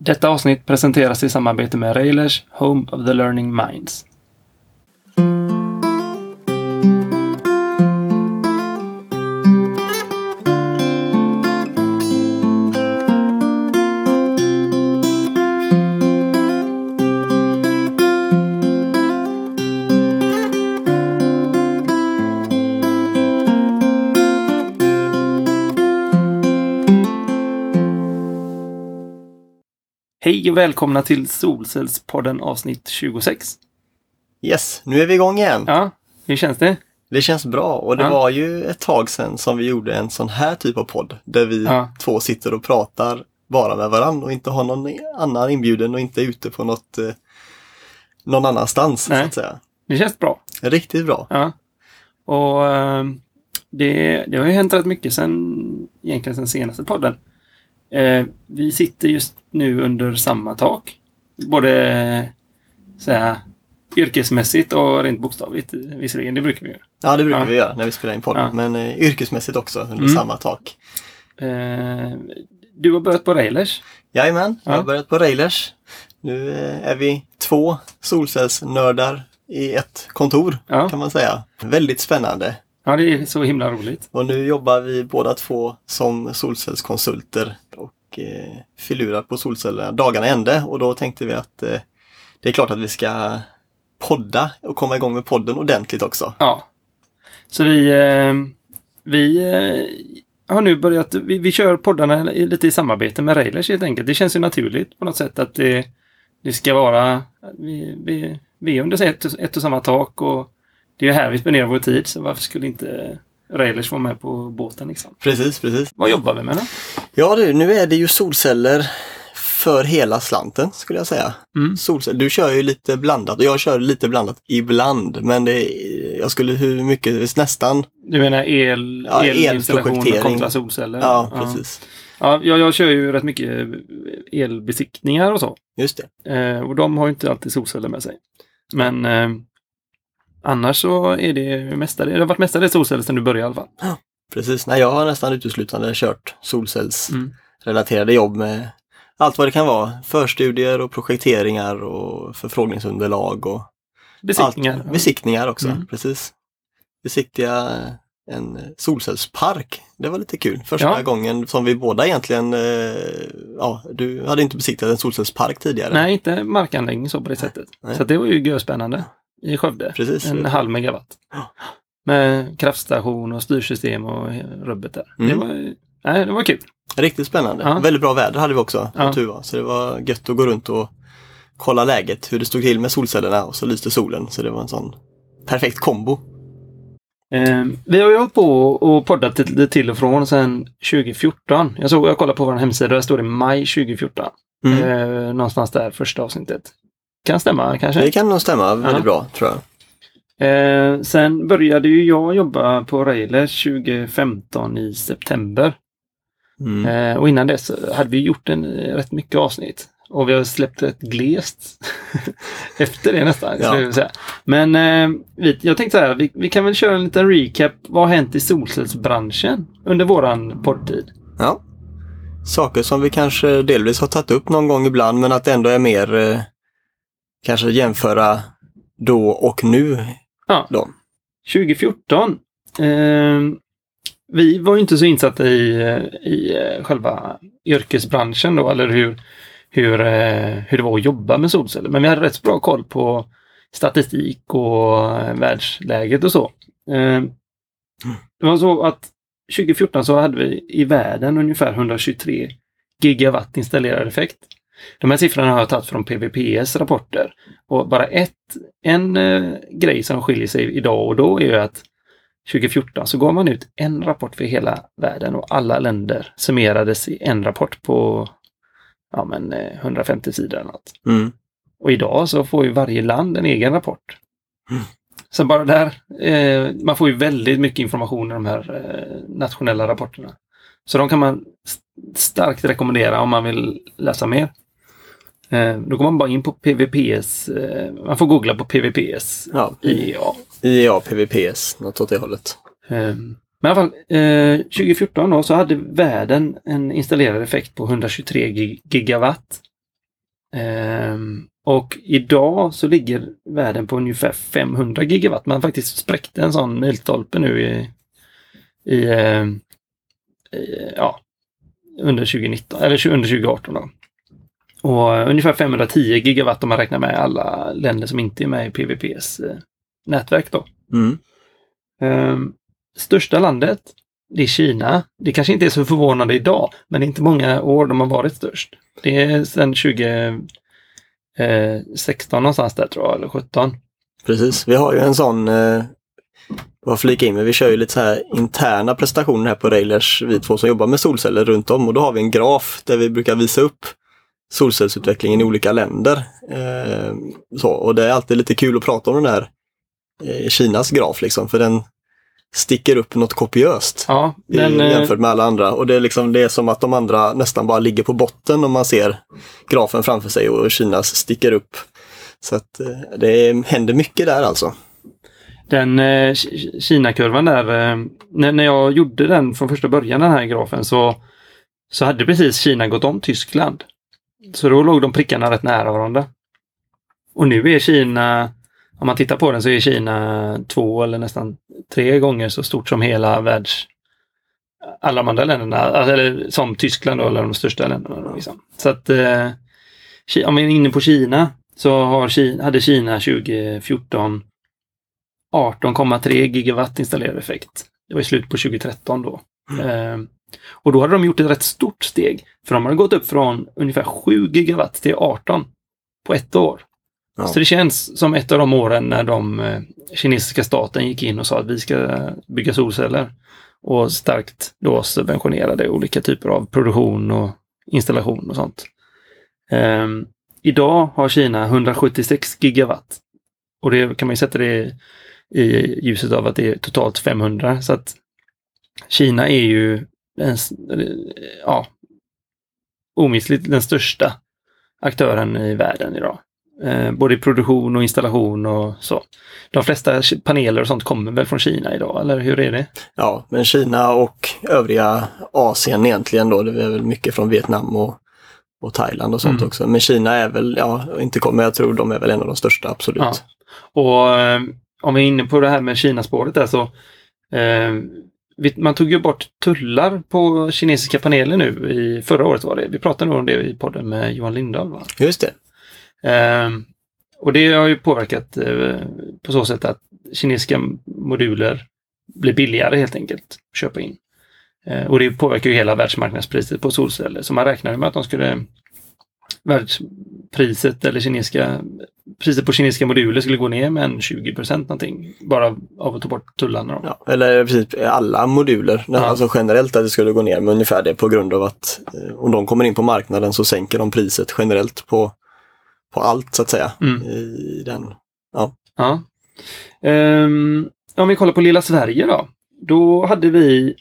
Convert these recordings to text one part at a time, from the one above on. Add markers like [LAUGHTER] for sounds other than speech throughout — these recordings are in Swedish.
Detta avsnitt presenteras i samarbete med Railers Home of the Learning Minds. Och välkomna till Solcellspodden avsnitt 26. Yes, nu är vi igång igen. Ja, hur känns det? Det känns bra och det Ja. var ju ett tag sedan som vi gjorde en sån här typ av podd där vi Ja. två sitter och pratar bara med varandra och inte har någon annan inbjuden och inte ute på något eh, någon annanstans Nej. så att säga. Det känns bra. Riktigt bra. Ja. Och eh, det, det har ju hänt rätt mycket sen, egentligen sen senaste podden. Eh, vi sitter just nu under samma tak. Både eh, så här, yrkesmässigt och rent bokstavligt visserligen. Det brukar vi göra. Ja, det brukar Ja. vi göra när vi spelar in podd. Ja. Men eh, yrkesmässigt också under Mm. samma tak. Eh, du har börjat på Railers. Jajamän, jag Ja. har börjat på Railers. Nu eh, är vi två solcellsnördar i ett kontor Ja. kan man säga. Väldigt spännande. ja, det är så himla roligt. Och nu jobbar vi båda två som solcellskonsulter och eh, filurar på solcellerna dagarna i ände och då tänkte vi att eh, det är klart att vi ska podda och komma igång med podden ordentligt också. Ja. Så vi, eh, vi eh, har nu börjat, vi, vi kör poddarna lite i samarbete med Railers helt enkelt. Det känns ju naturligt på något sätt att det, det ska vara, vi, vi, vi är under ett, ett och samma tak och det är ju här vi spenderar vår tid så varför skulle inte Railers vara med på båten liksom? Precis, precis. Vad jobbar vi med då? Ja du, nu är det ju solceller för hela slanten skulle jag säga. Mm. Solceller. Du kör ju lite blandat och jag kör lite blandat ibland men det, jag skulle hur mycket, nästan. Du menar el, Ja, elinstallation kontra solceller? Ja, precis. Ja, jag, jag kör ju rätt mycket elbesiktningar och så. Just det. Eh, och de har ju inte alltid solceller med sig. Men eh, annars så är det mestadels, det har varit mestadels solceller sedan du började i alla fall. Precis. Nej, jag har nästan uteslutande kört solcellsrelaterade Mm. jobb med allt vad det kan vara. Förstudier och projekteringar och förfrågningsunderlag och Besiktningar. allt. Besiktningar också. Mm. Precis. Besiktiga en solcellspark. Det var lite kul. Första Ja. gången som vi båda egentligen, eh, ja, du hade inte besiktat en solcellspark tidigare. Nej, inte markanläggning så på det sättet. Nej. Så det var ju görspännande i Skövde. Precis. En halv megawatt. Med kraftstation och styrsystem och rubbet där. Det, Mm. var, ju- nej, det var kul. Riktigt spännande. Ja. Väldigt bra väder hade vi också, Ja. ja. tur var. Så det var gött att gå runt och kolla läget, hur det stod till med solcellerna och så lyste solen. Så det var en sån perfekt kombo. Eh, vi har ju hållit på och poddat lite till och från sedan 2014. Jag, såg, jag kollade på vår hemsida, där står det maj 2014. Mm. Eh, någonstans där, första avsnittet. Kan stämma kanske. Det kan nog stämma väldigt Ja. bra, tror jag. Eh, sen började ju jag jobba på Railers 2015 i september. Mm. Eh, och innan dess hade vi gjort en eh, rätt mycket avsnitt. Och vi har släppt rätt glest [LAUGHS] efter det nästan. Ja. skulle jag säga. Men eh, vi, jag tänkte så här, vi, vi kan väl köra en liten recap. Vad har hänt i solcellsbranschen under våran poddtid? Ja. Saker som vi kanske delvis har tagit upp någon gång ibland men att det ändå är mer eh, kanske jämföra då och nu. Ja. Då. 2014. Eh, vi var ju inte så insatta i, eh, i eh, själva yrkesbranschen då, eller hur, hur, eh, hur det var att jobba med solceller. Men vi hade rätt så bra koll på statistik och världsläget och så. Eh, det var så att 2014 så hade vi i världen ungefär 123 gigawatt installerad effekt. De här siffrorna har jag tagit från PVPs rapporter. Och bara ett, en eh, grej som skiljer sig idag och då är ju att 2014 så gav man ut en rapport för hela världen och alla länder summerades i en rapport på ja, men, eh, 150 sidor eller något. Mm. Och idag så får ju varje land en egen rapport. Mm. Så bara där, eh, man får ju väldigt mycket information i de här eh, nationella rapporterna. Så de kan man st- starkt rekommendera om man vill läsa mer. Eh, då går man bara in på PVPs, eh, man får googla på PVPs Ja, IEA. IA, PVPS, något åt det hållet. Eh, Men i alla fall, eh, 2014 då, så hade världen en installerad effekt på 123 gig- gigawatt. Ehm, och idag så ligger världen på ungefär 500 gigawatt. Man faktiskt spräckte en sån milstolpe nu i, i, i ja, under 2019 eller under 2018. Då. Och ungefär 510 gigawatt om man räknar med alla länder som inte är med i PVPs eh, nätverk. Då. Mm. Ehm, största landet, det är Kina. Det kanske inte är så förvånande idag, men det är inte många år de har varit störst. Det är sedan 2016 någonstans där tror jag, eller 17. Precis, vi har ju en sån, eh, vad flika in med, vi kör ju lite så här interna prestationer här på Railers, vi två som jobbar med solceller runt om och då har vi en graf där vi brukar visa upp solcellsutvecklingen i olika länder. Eh, så, och det är alltid lite kul att prata om den där eh, Kinas graf liksom, för den sticker upp något kopiöst Ja, i- den, eh, jämfört med alla andra. Och det är, liksom, det är som att de andra nästan bara ligger på botten om man ser grafen framför sig och Kinas sticker upp. Så att eh, det händer mycket där alltså. Den eh, Ki- Kina-kurvan där, eh, när, när jag gjorde den från första början, den här grafen, så, så hade precis Kina gått om Tyskland. Så då låg de prickarna rätt nära varandra. Och nu är Kina, om man tittar på den så är Kina två eller nästan tre gånger så stort som hela världs... Alla de andra länderna, alltså, eller som Tyskland då, eller de största länderna. Liksom. Så att eh, om vi är inne på Kina så har Kina, hade Kina 2014 18,3 gigawatt installerad effekt. Det var i slutet på 2013 då. Eh, och då hade de gjort ett rätt stort steg. För de hade gått upp från ungefär 7 gigawatt till 18 på ett år. Ja. Så det känns som ett av de åren när de eh, kinesiska staten gick in och sa att vi ska bygga solceller. Och starkt då subventionerade olika typer av produktion och installation och sånt. Ehm, idag har Kina 176 gigawatt. Och det kan man ju sätta det i ljuset av att det är totalt 500. Så att Kina är ju en, s- ja, omistligt den största aktören i världen idag. Eh, både i produktion och installation och så. De flesta paneler och sånt kommer väl från Kina idag, eller hur är det? Ja, men Kina och övriga Asien egentligen då, det är väl mycket från Vietnam och, och Thailand och sånt Mm. också. Men Kina är väl, ja, inte kommer, jag tror de är väl en av de största, absolut. Ja. Och eh, om vi är inne på det här med Kinaspåret där så eh, man tog ju bort tullar på kinesiska paneler nu i förra året var det. Vi pratade nog om det i podden med Johan Lindahl. Va? Just det. Ehm, och det har ju påverkat eh, på så sätt att kinesiska moduler blir billigare helt enkelt att köpa in. Eh, och det påverkar ju hela världsmarknadspriset på solceller. Så man räknade med att de skulle världspriset eller kinesiska priset på kinesiska moduler skulle gå ner med en 20 procent någonting. Bara av att ta bort tullarna. Ja, eller precis alla moduler, Ja. alltså generellt att det skulle gå ner med ungefär det på grund av att eh, om de kommer in på marknaden så sänker de priset generellt på, på allt så att säga. Mm. I den. Ja. Ehm, om vi kollar på lilla Sverige då. Då hade vi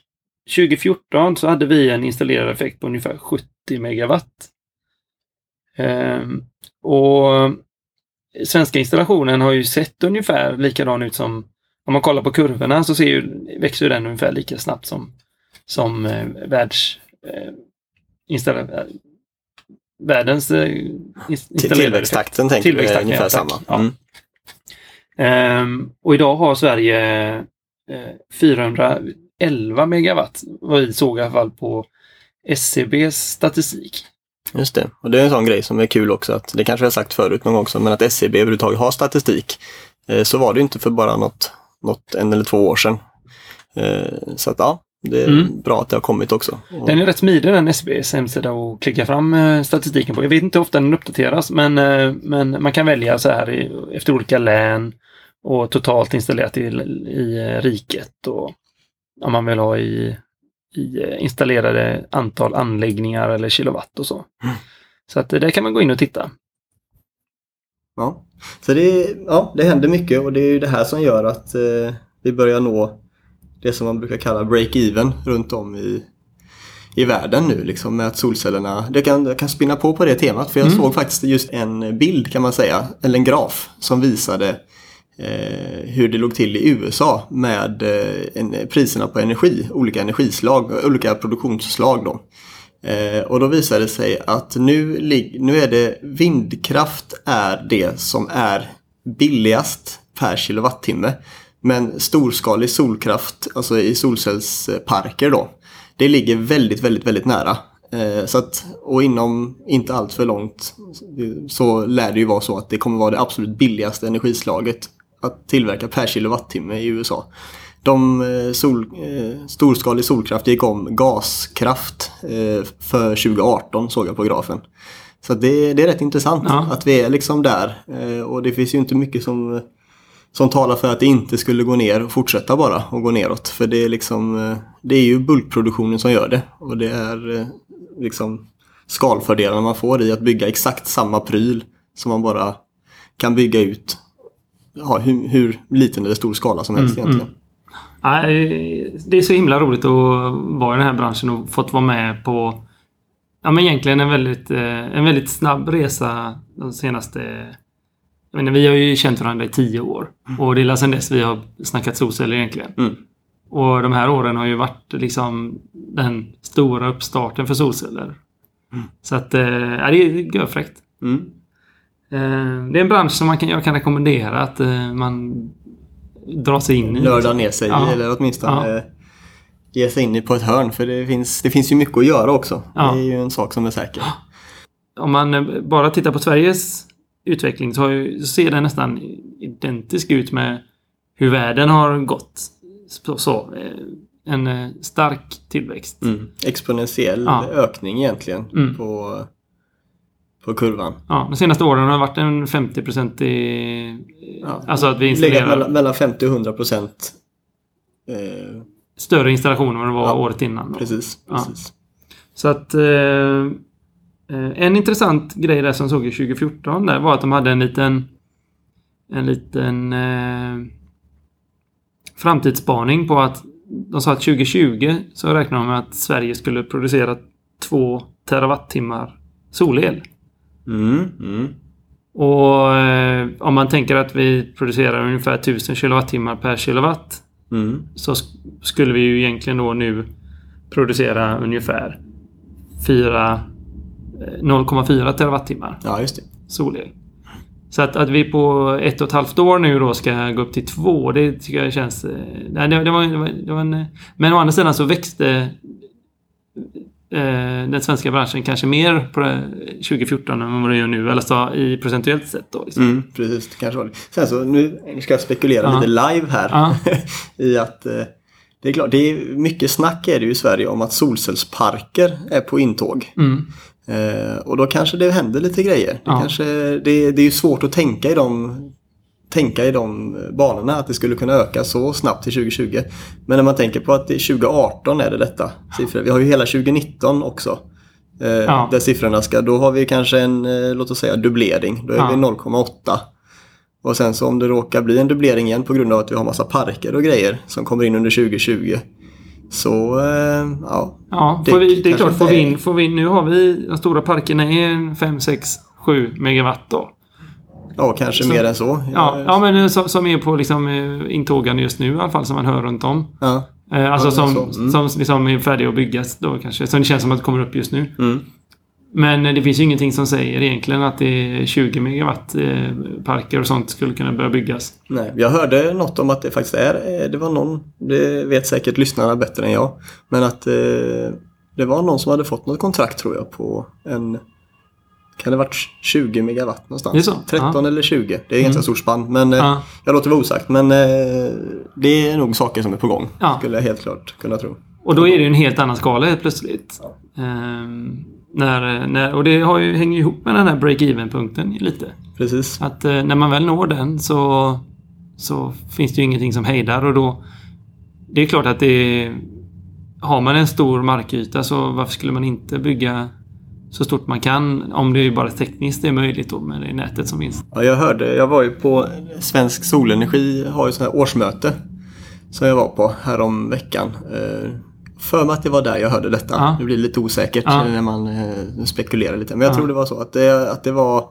2014 så hade vi en installerad effekt på ungefär 70 megawatt. Ehm, och svenska installationen har ju sett ungefär likadan ut som om man kollar på kurvorna så ser ju, växer ju den ungefär lika snabbt som, som eh, världs, eh, installa, världens eh, installerade tillväxttakten tänker är Tillväxttakten, ungefär ja, samma. Ja. Mm. Ehm, och idag har Sverige eh, 411 megawatt, vad vi såg i alla fall på SCBs statistik. Just det, och det är en sån grej som är kul också, att det kanske jag sagt förut någon gång också, men att SCB överhuvudtaget har statistik. Eh, Så var det inte för bara något, något en eller två år sedan. Eh, Så att ja, det är Mm. bra att det har kommit också. Den är rätt smidig den SCBs hemsida att klicka fram eh, statistiken på. Jag vet inte hur ofta den uppdateras men, men man kan välja så här i, efter olika län och totalt installerat i, i riket och om man vill ha i, i eh, installerade antal anläggningar eller kilowatt och så. Mm. Så att eh, där kan man gå in och titta. Ja, så det, ja, det händer mycket och det är ju det här som gör att eh, vi börjar nå det som man brukar kalla break-even runt om i, i världen nu liksom med att solcellerna, det kan, jag kan spinna på på det temat för jag Mm. såg faktiskt just en bild kan man säga, eller en graf som visade eh, hur det låg till i USA med eh, en, priserna på energi, olika energislag, olika produktionsslag då. Eh, och då visade det sig att nu, nu är det vindkraft är det som är billigast per kilowattimme. Men storskalig solkraft, alltså i solcellsparker då, det ligger väldigt, väldigt, väldigt nära. Eh, så att, och inom inte allt för långt så lär det ju vara så att det kommer vara det absolut billigaste energislaget att tillverka per kilowattimme i USA. De eh, sol, eh, storskalig solkraft gick om gaskraft eh, för 2018 såg jag på grafen. Så det, det är rätt intressant Ja. att vi är liksom där. Eh, och det finns ju inte mycket som, som talar för att det inte skulle gå ner och fortsätta bara och gå neråt. För det är liksom det är ju bulkproduktionen som gör det. Och det är liksom skalfördelarna man får i att bygga exakt samma pryl som man bara kan bygga ut ja, hur, hur liten eller stor skala som helst Mm, egentligen. Nej, det är så himla roligt att vara i den här branschen och fått vara med på ja, men egentligen en väldigt, eh, en väldigt snabb resa de senaste... Jag menar, vi har ju känt varandra i tio år. Och det är sedan dess vi har snackat solceller egentligen. Mm. Och de här åren har ju varit liksom den stora uppstarten för solceller. Så att, eh, ja, det är görfräckt. Mm. Eh, det är en bransch som man kan, jag kan rekommendera att eh, man drar sig in i. Nörda ner sig Ja. eller åtminstone ge sig in i på ett hörn. För det finns, det finns ju mycket att göra också. Ja. Det är ju en sak som är säker. [GASPS] Om man eh, bara tittar på Sveriges utveckling så, ju, så ser den nästan identisk ut med hur världen har gått. Så, så, eh, en eh, stark tillväxt. Mm. Exponentiell Ja. ökning egentligen Mm. på, på kurvan. Ja, de senaste åren har det varit en 50% i... Ja. Alltså att vi Legat installerar mellan, mellan 50 och 100 procent. Eh, större installationer än vad det var Ja, året innan. då. precis. Ja. precis. Så att... Eh, eh, en intressant grej där som såg i 2014 där var att de hade en liten... En liten... Eh, framtidsspaning på att de sa att 2020 så räknar de med att Sverige skulle producera 2 terawattimmar solel. Mm, mm. Och eh, om man tänker att vi producerar ungefär 1000 kilowattimmar per kilowatt Mm. så sk- skulle vi ju egentligen då nu producera ungefär 4, eh, 0,4 terawattimmar Ja, just det. solel. Så att, att vi på ett och ett halvt år nu då ska gå upp till två, det tycker jag känns... eh, Nej, det, det, var, det, var, det var en... eh, Men å andra sidan så växte den svenska branschen kanske mer på det 2014 än vad det gör nu. Eller så i procentuellt sett då. Liksom. Mm, precis, kanske var. Sen så, nu ska jag spekulera Ja. lite live här. Ja. [LAUGHS] I att eh, det är klart, det är mycket snack är det ju i Sverige om att solcellsparker är på intåg. Mm. Eh, och då kanske det händer lite grejer. Det, Ja. kanske, det, det är ju svårt att tänka i de tänka i de banorna att det skulle kunna öka så snabbt till 2020. Men när man tänker på att det är 2018 är det detta siffror. Vi har ju hela 2019 också. Eh, Ja. Där siffrorna ska, då har vi kanske en, eh, låt oss säga dubblering. Då är Ja. vi 0,8. Och sen så om det råkar bli en dubblering igen på grund av att vi har massa parker och grejer som kommer in under 2020. Så, eh, ja. Ja, Det vi, det är klart. Får vi, in, får vi in, nu har vi de stora parkerna är 5, 6, 7 megawatt då. Ja, kanske Så- mer än så. Ja, ja men som, som är på liksom eh, intågande just nu i alla fall som man hör runt om. Ja. Eh, alltså Ja, som, så, mm. som liksom är färdiga att byggas då kanske. Som det känns som att det kommer upp just nu. Mm. Men eh, det finns ju ingenting som säger egentligen att det är 20 megawatt eh, parker och sånt skulle kunna börja byggas. Nej, jag hörde något om att det faktiskt är, eh, det var någon, det vet säkert lyssnarna bättre än jag, men att eh, det var någon som hade fått något kontrakt tror jag på en, kan det varit 20 megawatt någonstans? Det är så? 13 eller 20, det är ganska Mm. stort spann, men eh, Ja. jag låter vara osagt. Men eh, det är nog saker som är på gång, Ja. skulle jag helt klart kunna tro. Och då är det ju en helt annan skala helt plötsligt. Ehm, när, när, och det har ju, hänger ihop med den här break-even-punkten lite. Precis. Att eh, när man väl når den så, så finns det ju ingenting som hejdar och då... Det är klart att det... Har man en stor markyta så varför skulle man inte bygga så stort man kan om det är bara tekniskt är möjligt då med det nätet som finns. Ja, jag hörde, jag var ju på Svensk Solenergi har ju sån här årsmöte som jag var på härom veckan. Eh, för mig att det var där jag hörde detta. Ja. Det blir lite osäkert Ja. när man eh, spekulerar lite. Men jag Ja. tror det var så att det, att det var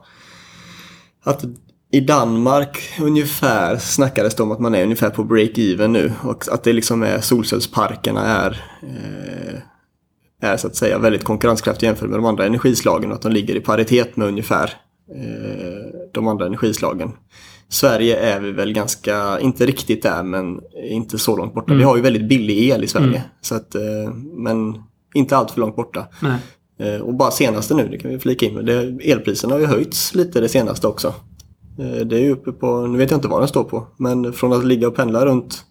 att i Danmark ungefär snackades det om att man är ungefär på break-even nu och att det liksom är solcellsparkerna är eh, är så att säga väldigt konkurrenskraftig jämfört med de andra energislagen och att de ligger i paritet med ungefär eh, de andra energislagen. Sverige är vi väl ganska, inte riktigt där men inte så långt borta. Mm. Vi har ju väldigt billig el i Sverige. Mm. Så att, eh, men inte allt för långt borta. Nej. Eh, Och bara senaste nu, det kan vi flika in med, det, elpriserna har ju höjts lite det senaste också. Det är ju uppe på, nu vet jag inte vad den står på, men från att ligga och pendla runt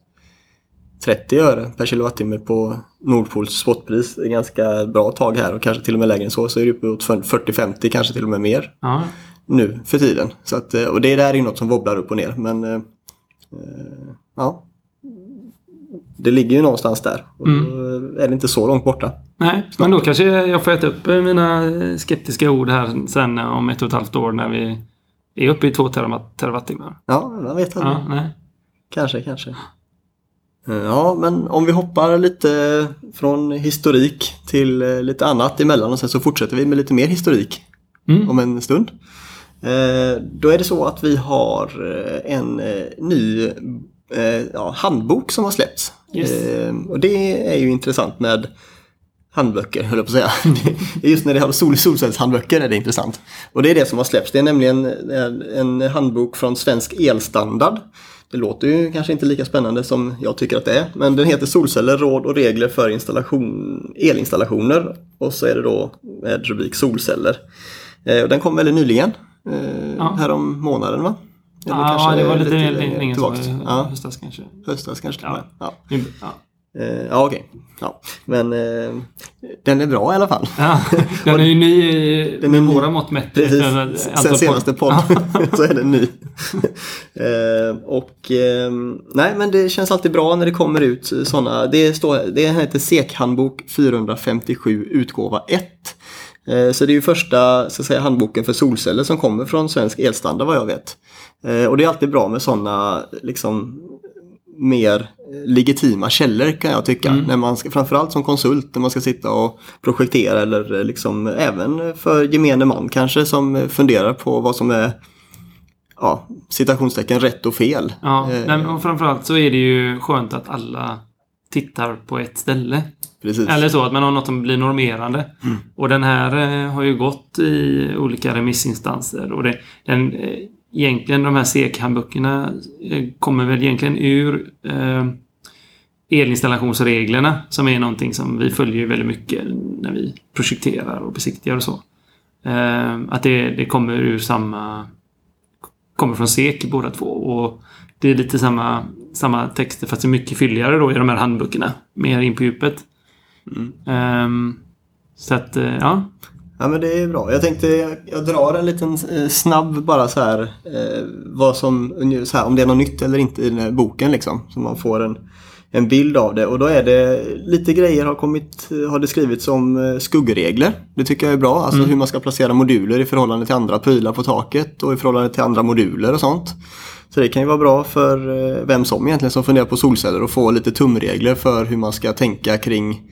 30 öre per kilowattimme på Nordpols spotpris, är ganska bra tag här och kanske till och med lägre än så, så är det uppe åt 40-50, kanske till och med mer Ja. nu för tiden. Så att, eh, och det där är ju något som wobblar upp och ner, men eh, eh, ja. Det ligger ju någonstans där och Mm. då är det inte så långt borta. Nej, men då kanske jag får äta upp mina skeptiska ord här sen om ett och ett halvt år när vi är uppe i två terawatt- terawattimmar. Ja, man vet aldrig. Ja, nej. Kanske, kanske. Eh, Ja, men om vi hoppar lite från historik till eh, lite annat emellan och sen så fortsätter vi med lite mer historik Mm. om en stund. Eh, Då är det så att vi har en ny handbok som har släppts. Yes. Och det är ju intressant med handböcker, höll jag på att säga. [LAUGHS] Det är Just när det har sol solcellshandböcker är det intressant. Och det är det som har släppts. Det är nämligen en handbok från Svensk Elstandard. Det låter ju kanske inte lika spännande som jag tycker att det är. Men den heter Solceller, råd och regler för installation, elinstallationer. Och så är det då med rubrik Solceller. Eh, den kom väldigt nyligen. Eh, Ja. Här om månaden va? Eller Ja, det var lite, lite lite sedan. Ja, Höstas kanske. höstas kanske. Ja. Ja. Ja. Ja. Eh, ja, okej. Ja. Men eh, den är bra i alla fall. Ja, den är [LAUGHS] ju ny i- Den är ny. våra mått mätt. Precis, sen antal senaste podd [LAUGHS] så är den ny. [LAUGHS] eh, och eh, nej men det känns alltid bra när det kommer ut sådana. Det, står, det heter SEK-handbok 457 utgåva 1. Eh, så det är ju första så säga, handboken för solceller som kommer från Svensk Elstandard vad jag vet. Eh, och det är alltid bra med sådana liksom mer legitima källor kan jag tycka. Mm. När man ska, framförallt som konsult när man ska sitta och projektera eller liksom även för gemene man kanske som funderar på vad som är ja, citationstecken rätt och fel. Ja, Eh, men framförallt så är det ju skönt att alla tittar på ett ställe. Precis. Eller så, att man har något som blir normerande. Mm. Och den här eh, har ju gått i olika remissinstanser. Och det, den, eh, egentligen de här SEK-handböckerna eh, kommer väl egentligen ur eh, elinstallationsreglerna som är någonting som vi följer väldigt mycket när vi projekterar och besiktigar och så. Eh, att det, det kommer ur samma... Kommer från SEK båda två. Och det är lite samma, samma texter fast det är mycket fylligare då i de här handböckerna. Mer in på djupet. Mm. Ehm, så att, eh, ja. Ja men det är bra. Jag tänkte jag, jag drar en liten eh, snabb bara så här, eh, vad som, så här om det är något nytt eller inte i den här boken liksom. Så man får en, en bild av det och då är det lite grejer har kommit, har det skrivits om eh, skuggregler. Det tycker jag är bra, alltså Mm. hur man ska placera moduler i förhållande till andra prylar på taket och i förhållande till andra moduler och sånt. Så det kan ju vara bra för eh, vem som egentligen som funderar på solceller och få lite tumregler för hur man ska tänka kring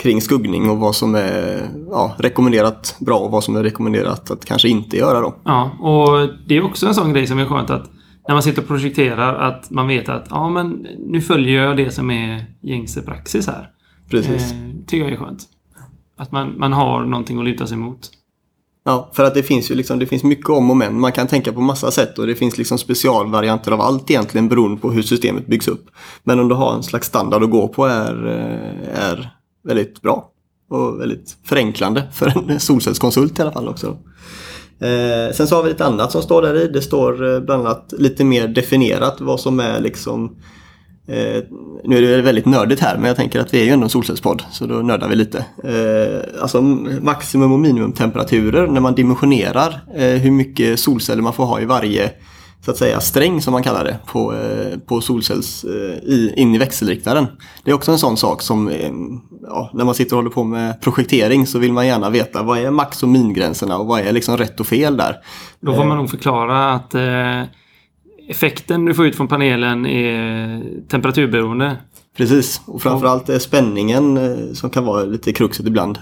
kring skuggning och vad som är ja, rekommenderat bra och vad som är rekommenderat att kanske inte göra då. ja. Och det är också en sån grej som är skönt att när man sitter och projekterar att man vet att ja men nu följer jag det som är gängse praxis här. Precis. Eh, tycker jag är skönt. Att man, man har någonting att luta sig mot. Ja, för att det finns ju liksom, det finns mycket om och men. Man kan tänka på massa sätt och det finns liksom specialvarianter av allt egentligen beroende på hur systemet byggs upp. Men om du har en slags standard att gå på är, eh, är väldigt bra och väldigt förenklande för en [LAUGHS] solcellskonsult i alla fall också. Eh, sen så har vi ett annat som står där i. Det står eh, bland annat lite mer definierat vad som är liksom Eh, nu är det väldigt nördigt här men jag tänker att vi är ju ändå en solcellspodd så då nördar vi lite. Eh, alltså maximum och minimumtemperaturer när man dimensionerar eh, hur mycket solceller man får ha i varje så att säga sträng som man kallar det på, eh, på solcells eh, i, in i växelriktaren. Det är också en sån sak som eh, ja, när man sitter och håller på med projektering så vill man gärna veta vad är max och mingränserna och vad är liksom rätt och fel där. Då får man nog förklara att eh, effekten du får ut från panelen är temperaturberoende. Precis, och framförallt är spänningen som kan vara lite kruxet ibland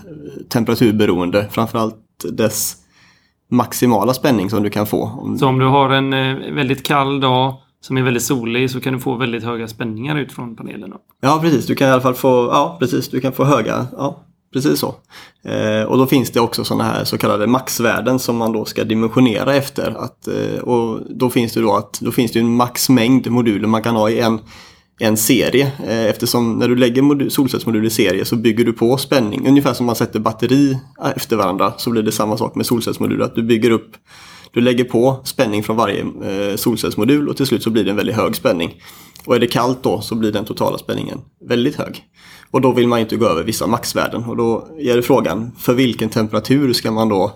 temperaturberoende. Framförallt dess maximala spänning som du kan få. Så om du har en eh, väldigt kall dag som är väldigt solig så kan du få väldigt höga spänningar ut från panelen. Då. Ja precis, du kan i alla fall få, ja, precis, du kan få höga, ja, precis så. Eh, och då finns det också sådana här så kallade maxvärden som man då ska dimensionera efter. Att, eh, och då finns det då att då finns det en maxmängd moduler man kan ha i en, en serie. Eh, eftersom när du lägger solcellsmodul solcellsmoduler i serie så bygger du på spänning. Ungefär som man sätter batteri eh, efter varandra så blir det samma sak med solcellsmoduler. Att du bygger upp du lägger på spänning från varje eh, solcellsmodul och till slut så blir det en väldigt hög spänning. Och är det kallt då så blir den totala spänningen väldigt hög. Och då vill man inte gå över vissa maxvärden och då är det frågan för vilken temperatur ska man då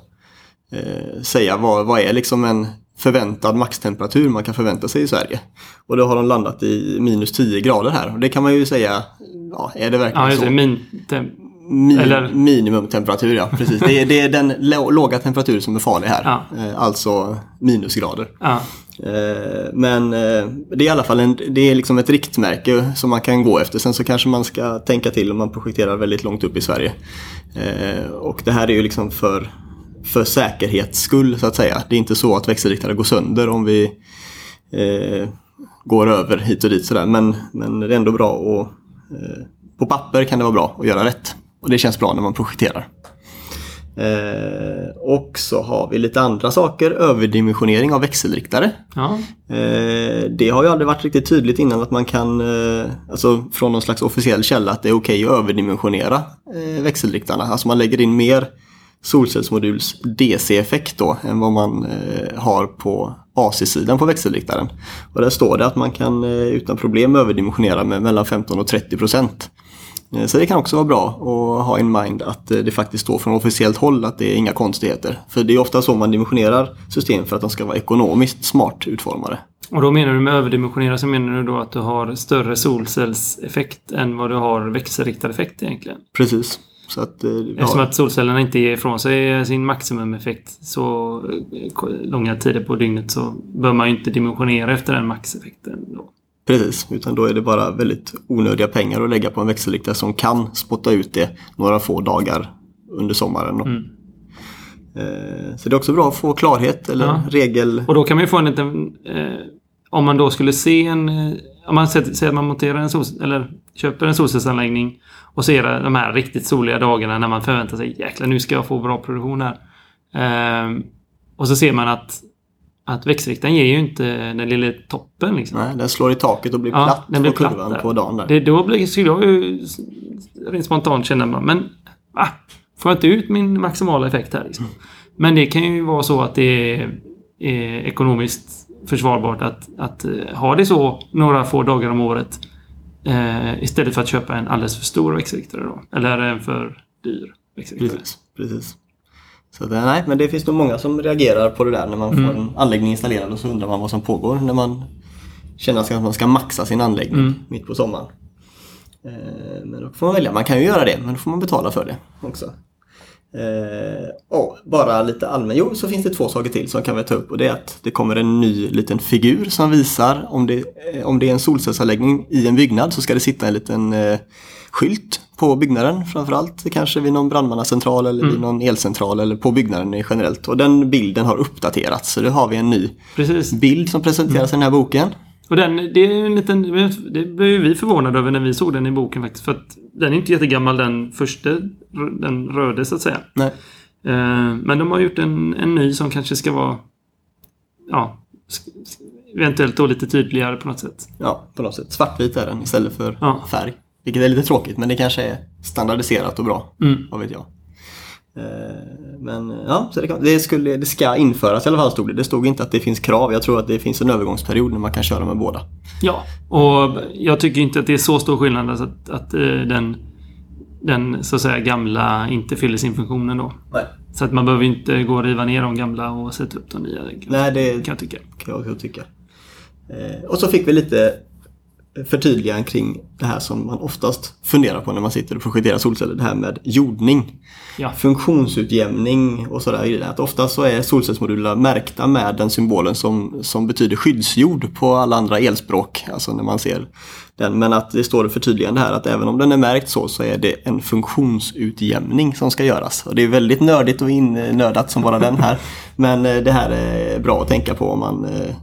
eh, säga vad, vad är liksom en förväntad maxtemperatur man kan förvänta sig i Sverige. Och då har de landat i minus 10 grader här och det kan man ju säga, ja är det verkligen ja, så? Det, min, tem, Mi eller... Minimumtemperatur ja, precis. Det är, det är den låga temperatur som är farlig här. Ja. Eh, alltså minusgrader. Ja. Eh, men eh, det är i alla fall en, det är liksom ett riktmärke som man kan gå efter. Sen så kanske man ska tänka till om man projekterar väldigt långt upp i Sverige. Och det här är ju liksom för, för säkerhets skull så att säga. Det är inte så att växelriktare går sönder om vi eh, går över hit och dit sådär. Men, men det är ändå bra att eh, på papper kan det vara bra att göra rätt. Och det känns bra när man projekterar. Eh, och så har vi lite andra saker. Överdimensionering av växelriktare. Ja. Eh, det har ju aldrig varit riktigt tydligt innan att man kan, eh, alltså från någon slags officiell källa, att det är okej att överdimensionera eh, växelriktarna. Alltså man lägger in mer solcellsmoduls DC-effekt då än vad man eh, har på AC-sidan på växelriktaren. Och där står det att man kan eh, utan problem överdimensionera med mellan 15 och 30 procent. Eh, Så det kan också vara bra att ha in mind att det faktiskt står från officiellt håll att det är inga konstigheter. För det är ofta så man dimensionerar system för att de ska vara ekonomiskt smart utformade. Och då menar du med överdimensionera så menar du då att du har större solcellseffekt än vad du har växelriktad effekt egentligen? Precis. Så att, eh, Eftersom ja, att solcellerna inte ger ifrån sig sin maximumeffekt så eh, långa tider på dygnet så bör man ju inte dimensionera efter den maxeffekten. Då. precis, utan då är det bara väldigt onödiga pengar att lägga på en växelriktare som kan spotta ut det några få dagar under sommaren. Mm. Eh, Så det är också bra att få klarhet eller Ja. regel... Och då kan man ju få en liten... Eh, om man då skulle se en... Om man säger att man monterar en sol, eller köper en solcellsanläggning och ser de här riktigt soliga dagarna när man förväntar sig jäklar nu ska jag få bra produktion här. Eh, och så ser man att, att växelriktaren ger ju inte den lilla toppen. Liksom. Nej, den slår i taket och blir Ja, platt den blir på platt kurvan där. på dagen. Där. Det, då blir, skulle jag ju rent spontant känna, men va? Får jag inte ut min maximala effekt här? Liksom? Men det kan ju vara så att det är, är ekonomiskt försvarbart att, att eh, ha det så några få dagar om året eh, istället för att köpa en alldeles för stor växelriktare då. Eller en för dyr växelriktare. Precis, precis. Så det, nej, men det finns nog många som reagerar på det där när man får Mm. en anläggning installerad och så undrar man vad som pågår när man känner att man ska maxa sin anläggning Mm. mitt på sommaren. Eh, men då får man välja, man kan ju göra det men då får man betala för det också. Eh, och bara lite allmän, jo så finns det två saker till som kan vi ta upp och det är att det kommer en ny liten figur som visar om det, eh, om det är en solcellsanläggning i en byggnad så ska det sitta en liten eh, skylt på byggnaden framförallt. Kanske vid någon brandmannacentral eller vid någon elcentral eller på byggnaden generellt. Och den bilden har uppdaterats så nu har vi en ny Precis. bild som presenteras i den här boken. Och den, det är en liten... Det blev ju vi förvånade över när vi såg den i boken faktiskt. För att den är inte jättegammal den första, den röde så att säga. Nej. Eh, Men de har gjort en, en ny som kanske ska vara... Ja, eventuellt då lite tydligare på något sätt. Ja, på något sätt. Svartvit är den istället för Ja. färg. Vilket är lite tråkigt men det kanske är standardiserat och bra. Mm. Vad vet jag. Eh, Men ja, så det, kan, det, skulle, det ska införas i alla fall stod det. Det stod inte att det finns krav. Jag tror att det finns en övergångsperiod när man kan köra med båda. Ja, och jag tycker inte att det är så stor skillnad alltså att, att eh, den, den så att säga gamla inte fyller sin funktion ändå. Nej. Så att man behöver inte gå och riva ner de gamla och sätta upp de nya. Kan, Nej, det kan jag tycka. kan jag också tycka. Eh, och så fick vi lite förtydliganden kring det här som man oftast funderar på när man sitter och projekterar solceller. Det här med jordning. Ja. Funktionsutjämning och sådär. Att ofta så är solcellsmodulerna märkta med den symbolen som, som betyder skyddsjord på alla andra elspråk. Alltså när man ser den. Men att det står förtydligande här att även om den är märkt så så är det en funktionsutjämning som ska göras. Och det är väldigt nördigt och innödat som bara den här. Men eh, det här är bra att tänka på om man eh,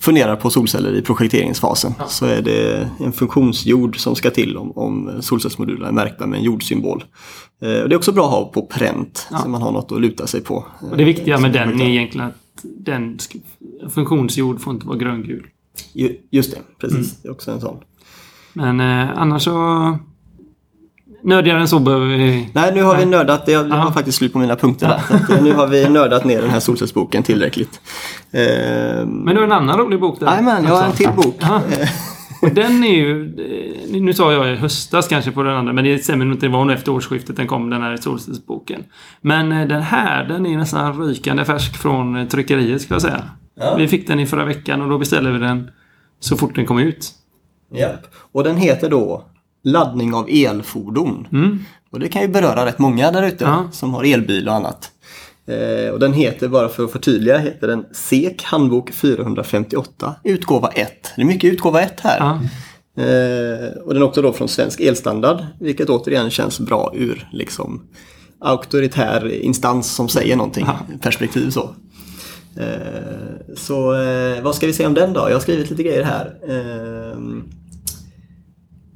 funderar på solceller i projekteringsfasen Ja. så är det en funktionsjord som ska till om, om solcellsmodulerna är märkta med en jordsymbol. Eh, och det är också bra att ha på pränt Ja. så man har något att luta sig på. Och det viktiga med Eh, den är egentligen att den funktionsjord får inte vara gröngul. Ju- Just det, precis. Mm. Det är också en sån. Men eh, annars så... Nördigare än så behöver vi... Nej, nu har vi nördat. Jag, jag har Ja. faktiskt slut på mina punkter där. Så att, eh, nu har vi nördat ner den här solcellsboken tillräckligt. Eh, Men du har en annan rolig bok där. Jajamän, jag har en också. till bok. Ja. Och den är ju... eh, Nu sa jag i höstas kanske på den andra, men det stämmer nog inte. Det var nog efter årsskiftet den kom, den här solcellsboken. Men eh, den här, den är nästan rykande färsk från eh, tryckeriet, ska jag säga. Ja. Vi fick den i förra veckan och då beställde vi den så fort den kom ut. Japp. Och den heter då Laddning av elfordon. Mm. Och det kan ju beröra rätt många där ute Ja. som har elbil och annat. Eh, och den heter, bara för att förtydliga, heter den SEK handbok 458 utgåva 1. Det är mycket utgåva 1 här. Ja. Eh, och den är också då från Svensk Elstandard, vilket återigen känns bra ur liksom auktoritär instans som säger någonting, Ja. perspektiv så. Eh, så eh, vad ska vi säga om den då? Jag har skrivit lite grejer här.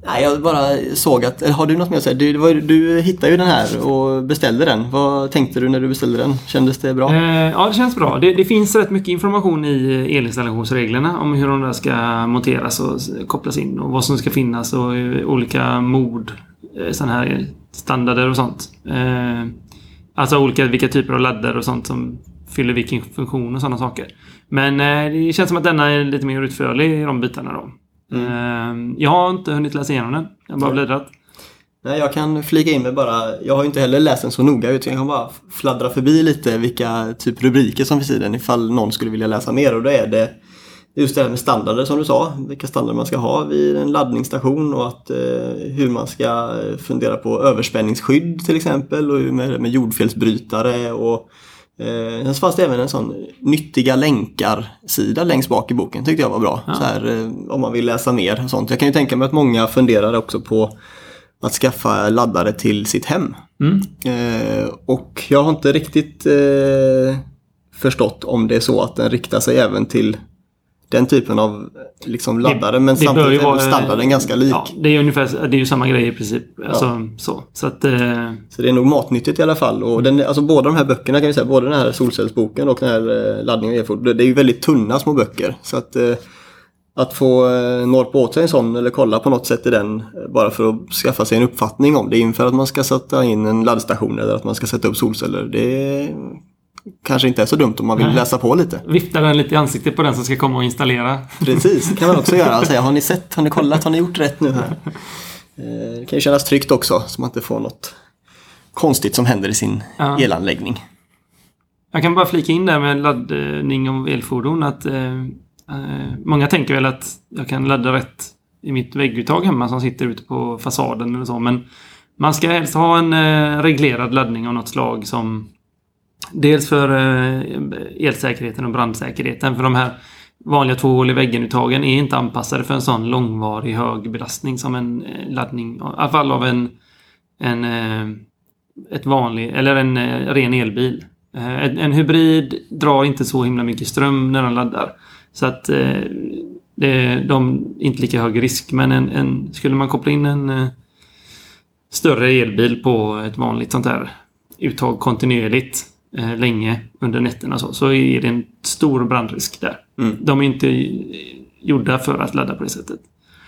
Nej, jag bara såg att, har du något mer att säga? Du, var, du hittade ju den här och beställde den. Vad tänkte du när du beställde den? Kändes det bra? Eh, ja, det känns bra. Det, det finns rätt mycket information i elinstallationsreglerna om hur de där ska monteras och kopplas in och vad som ska finnas och olika mod, eh, sådana här standarder och sånt. Eh, alltså olika, vilka typer av laddare och sånt som fyller vilken funktion och sådana saker. Men eh, det känns som att denna är lite mer utförlig i de bitarna då. Eh, jag har inte hunnit läsa igenom den. Jag har bara bläddrat. Nej, jag kan flika in med bara, jag har ju inte heller läst den så noga utan jag kan bara fladdra förbi lite vilka typ rubriker som finns i den ifall någon skulle vilja läsa mer och då är det just det här med standarder som du sa, vilka standarder man ska ha vid en laddningsstation och att, eh, hur man ska eh, fundera på överspänningsskydd till exempel och hur med, med jordfelsbrytare och Eh, sen fanns det även en sån nyttiga länkar-sida längst bak i boken, tyckte jag var bra. Så här, eh, om man vill läsa mer och sånt. Jag kan ju tänka mig att många funderar också på att skaffa laddare till sitt hem. Mm. Eh, och jag har inte riktigt eh, förstått om det är så att den riktar sig även till den typen av liksom, laddare. men det bör samtidigt är standarden ganska lik. Ja, det är ungefär det är ju samma grej i princip. Alltså, så. så att, eh, Så det är nog matnyttigt i alla fall. Och den, alltså båda de här böckerna kan vi säga, både den här solcellsboken och den här eh, laddningen av elfordon, det är ju väldigt tunna små böcker. Så att, eh, att få eh, norpa åt sig en sån eller kolla på något sätt i den eh, bara för att skaffa sig en uppfattning om det inför att man ska sätta in en laddstation eller att man ska sätta upp solceller. Det kanske inte är så dumt om man vill Nej. läsa på lite. viftar den lite i ansiktet på den som ska komma och installera. Precis, det kan man också göra [LAUGHS] säga har ni sett, har ni kollat, har ni gjort rätt nu här? Eh, Det kan ju kännas tryggt också så man inte får något konstigt som händer i sin Ja. elanläggning. Jag kan bara flika in där med laddning av elfordon att eh, eh, många tänker väl att jag kan ladda rätt i mitt vägguttag hemma som sitter ute på fasaden eller så. Men man ska helst ha en eh, reglerad laddning av något slag som dels för eh, elsäkerheten och brandsäkerheten. För de här vanliga två hål i väggen-uttagen är inte anpassade för en sån långvarig hög belastning som en eh, laddning, i alla fall av en, en eh, ett vanlig, eller en ren elbil. En, en hybrid drar inte så himla mycket ström när den laddar. Så att det, de är inte lika hög risk. Men en, en, skulle man koppla in en större elbil på ett vanligt sånt här uttag kontinuerligt eh, länge under nätterna så, så är det en stor brandrisk där. Mm. De är inte gjorda för att ladda på det sättet.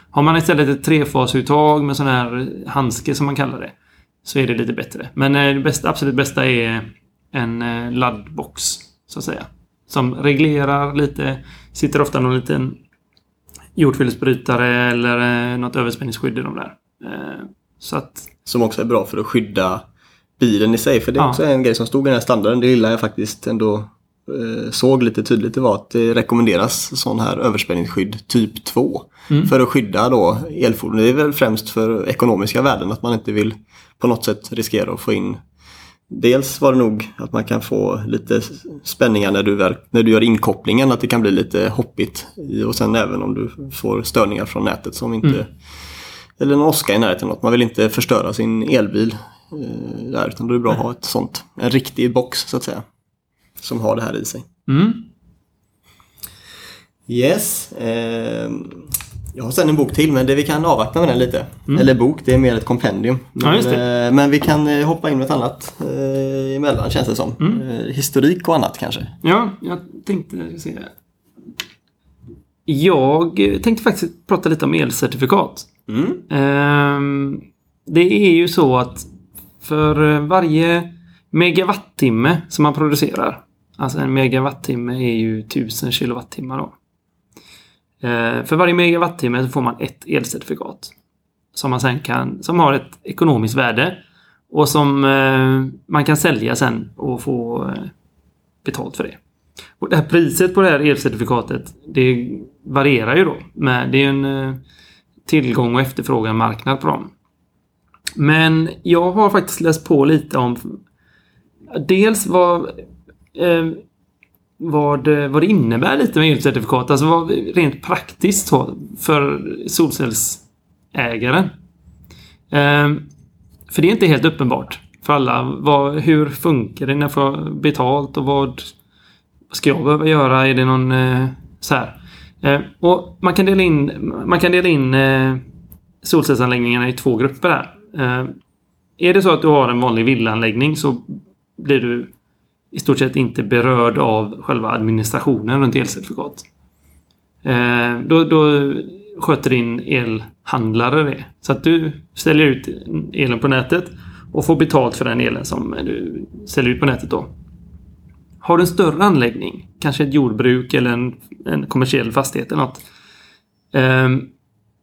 Har man istället ett trefasuttag med sån här handske som man kallar det så är det lite bättre. Men eh, det bästa, absolut bästa är en eh, laddbox så att säga. Som reglerar lite, sitter ofta någon liten jordfelsbrytare eller eh, något överspänningsskydd i de där. Eh, så att Som också är bra för att skydda bilen i sig. För det är Ja. också en grej som stod i den här standarden. Det lilla jag faktiskt ändå eh, såg lite tydligt det var att det rekommenderas sån här överspänningsskydd typ 2. Mm. För att skydda då elfordon. Det är väl främst för ekonomiska värden att man inte vill på något sätt riskera att få in Dels var det nog att man kan få lite spänningar när du, när du gör inkopplingen, att det kan bli lite hoppigt. Och sen även om du får störningar från nätet som inte... Mm. Eller någon åska i närheten. Något. Man vill inte förstöra sin elbil där, utan då är det bra att ha ett sånt. En riktig box så att säga. Som har det här i sig. Mm. Yes. Eh, jag har sen en bok till men det vi kan avvakta med den lite. Mm. Eller bok, det är mer ett kompendium. Men, Ja, eh, men vi kan eh, hoppa in med ett annat eh, emellan känns det som. Mm. Eh, historik och annat kanske. Ja, jag tänkte se. Jag tänkte faktiskt prata lite om elcertifikat. Mm. Ehm, det är ju så att för eh, varje megawattimme som man producerar. Alltså en megawattimme är ju 1000 kilowattimmar då. Eh, för varje megawattimme så får man ett elcertifikat. Som man sen kan, som har ett ekonomiskt värde. Och som eh, man kan sälja sen och få betalt för det. Och det här priset på det här elcertifikatet det varierar ju då. Men det är ju en tillgång och efterfrågan marknad på dem. Men jag har faktiskt läst på lite om dels vad, eh, vad, vad det innebär lite med elcertifikat. Alltså vad, rent praktiskt så, för solcellsägaren. Eh, för det är inte helt uppenbart för alla. Vad, hur funkar det när jag får betalt och vad vad ska jag behöva göra? Är det någon eh, så här? Eh, och man kan dela in, man kan dela in eh, solcellsanläggningarna i två grupper här. Eh, är det så att du har en vanlig villaanläggning så blir du i stort sett inte berörd av själva administrationen runt elcertifikat. Eh, då, då sköter din elhandlare det. Så att du ställer ut elen på nätet och får betalt för den elen som du säljer ut på nätet då. Har du en större anläggning, kanske ett jordbruk eller en, en kommersiell fastighet eller något. Eh,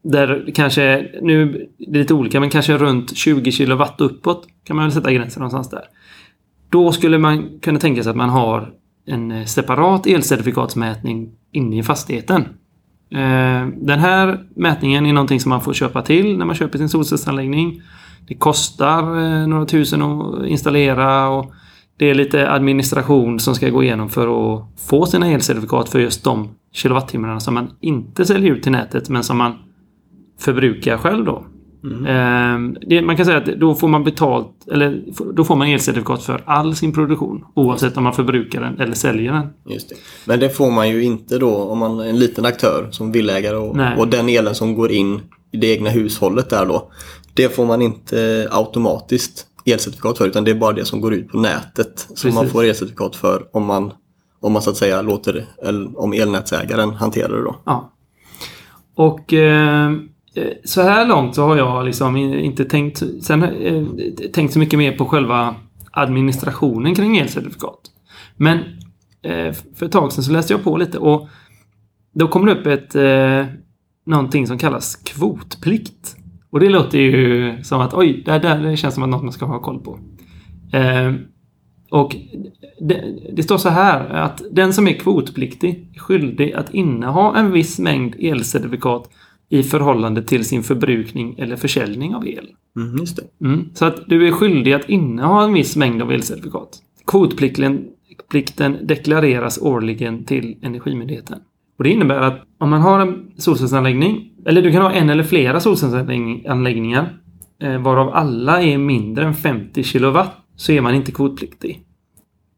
där kanske, nu det är lite olika, men kanske runt 20 kilowatt uppåt kan man väl sätta gränsen någonstans där. Då skulle man kunna tänka sig att man har en eh, separat elcertifikatsmätning inne i fastigheten. Eh, den här mätningen är någonting som man får köpa till när man köper sin solcellsanläggning. Det kostar eh, några tusen att installera och det är lite administration som ska gå igenom för att få sina elcertifikat för just de kilowattimmarna som man inte säljer ut till nätet men som man förbrukar själv då. Eh, det, man kan säga att då får man betalt, eller då får man elcertifikat för all sin produktion oavsett om man förbrukar den eller säljer den. Just det. Men det får man ju inte då om man är en liten aktör som villägare och, Nej. och den elen som går in i det egna hushållet där då. Det får man inte automatiskt elcertifikat för utan det är bara det som går ut på nätet som man Precis. får elcertifikat för om man, om man så att säga låter, eller om elnätsägaren hanterar det då. Ja. Och eh, Eh, så här långt så har jag liksom inte tänkt, sen, eh, tänkt så mycket mer på själva administrationen kring elcertifikat. Men eh, för ett tag sedan så läste jag på lite och då kom det upp ett eh, någonting som kallas kvotplikt. Och det låter ju som att oj, det där det känns som att något man ska ha koll på. Eh, och det, det står så här att den som är kvotpliktig är skyldig att inneha en viss mängd elcertifikat i förhållande till sin förbrukning eller försäljning av el. Mm, just det. Mm. Så att du är skyldig att inneha en viss mängd av elcertifikat. Kvotplikten plikten deklareras årligen till Energimyndigheten. Och det innebär att om man har en solcellsanläggning, eller du kan ha en eller flera solcellsanläggningar, eh, varav alla är mindre än 50 kilowatt, så är man inte kvotpliktig.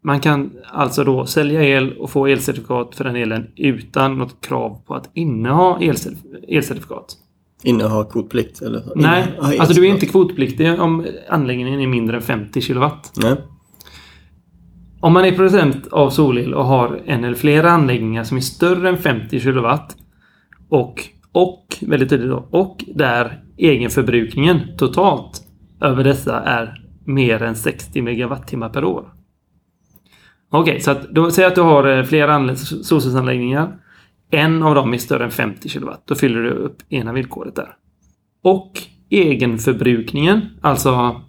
Man kan alltså då sälja el och få elcertifikat för den elen utan något krav på att inneha elcertif- elcertifikat. Inneha kvotplikt? Eller? Nej, Inneha alltså du är inte kvotpliktig om anläggningen är mindre än 50 kilowatt. Nej. Om man är producent av solel och har en eller flera anläggningar som är större än 50 kilowatt och, och, väldigt tydligt då, och där egenförbrukningen totalt över dessa är mer än 60 megawattimmar per år. Okej, så att då säg att du har eh, flera solcellsanläggningar. En av dem är större än 50 kilowatt. Då fyller du upp ena villkoret där. Och egenförbrukningen, alltså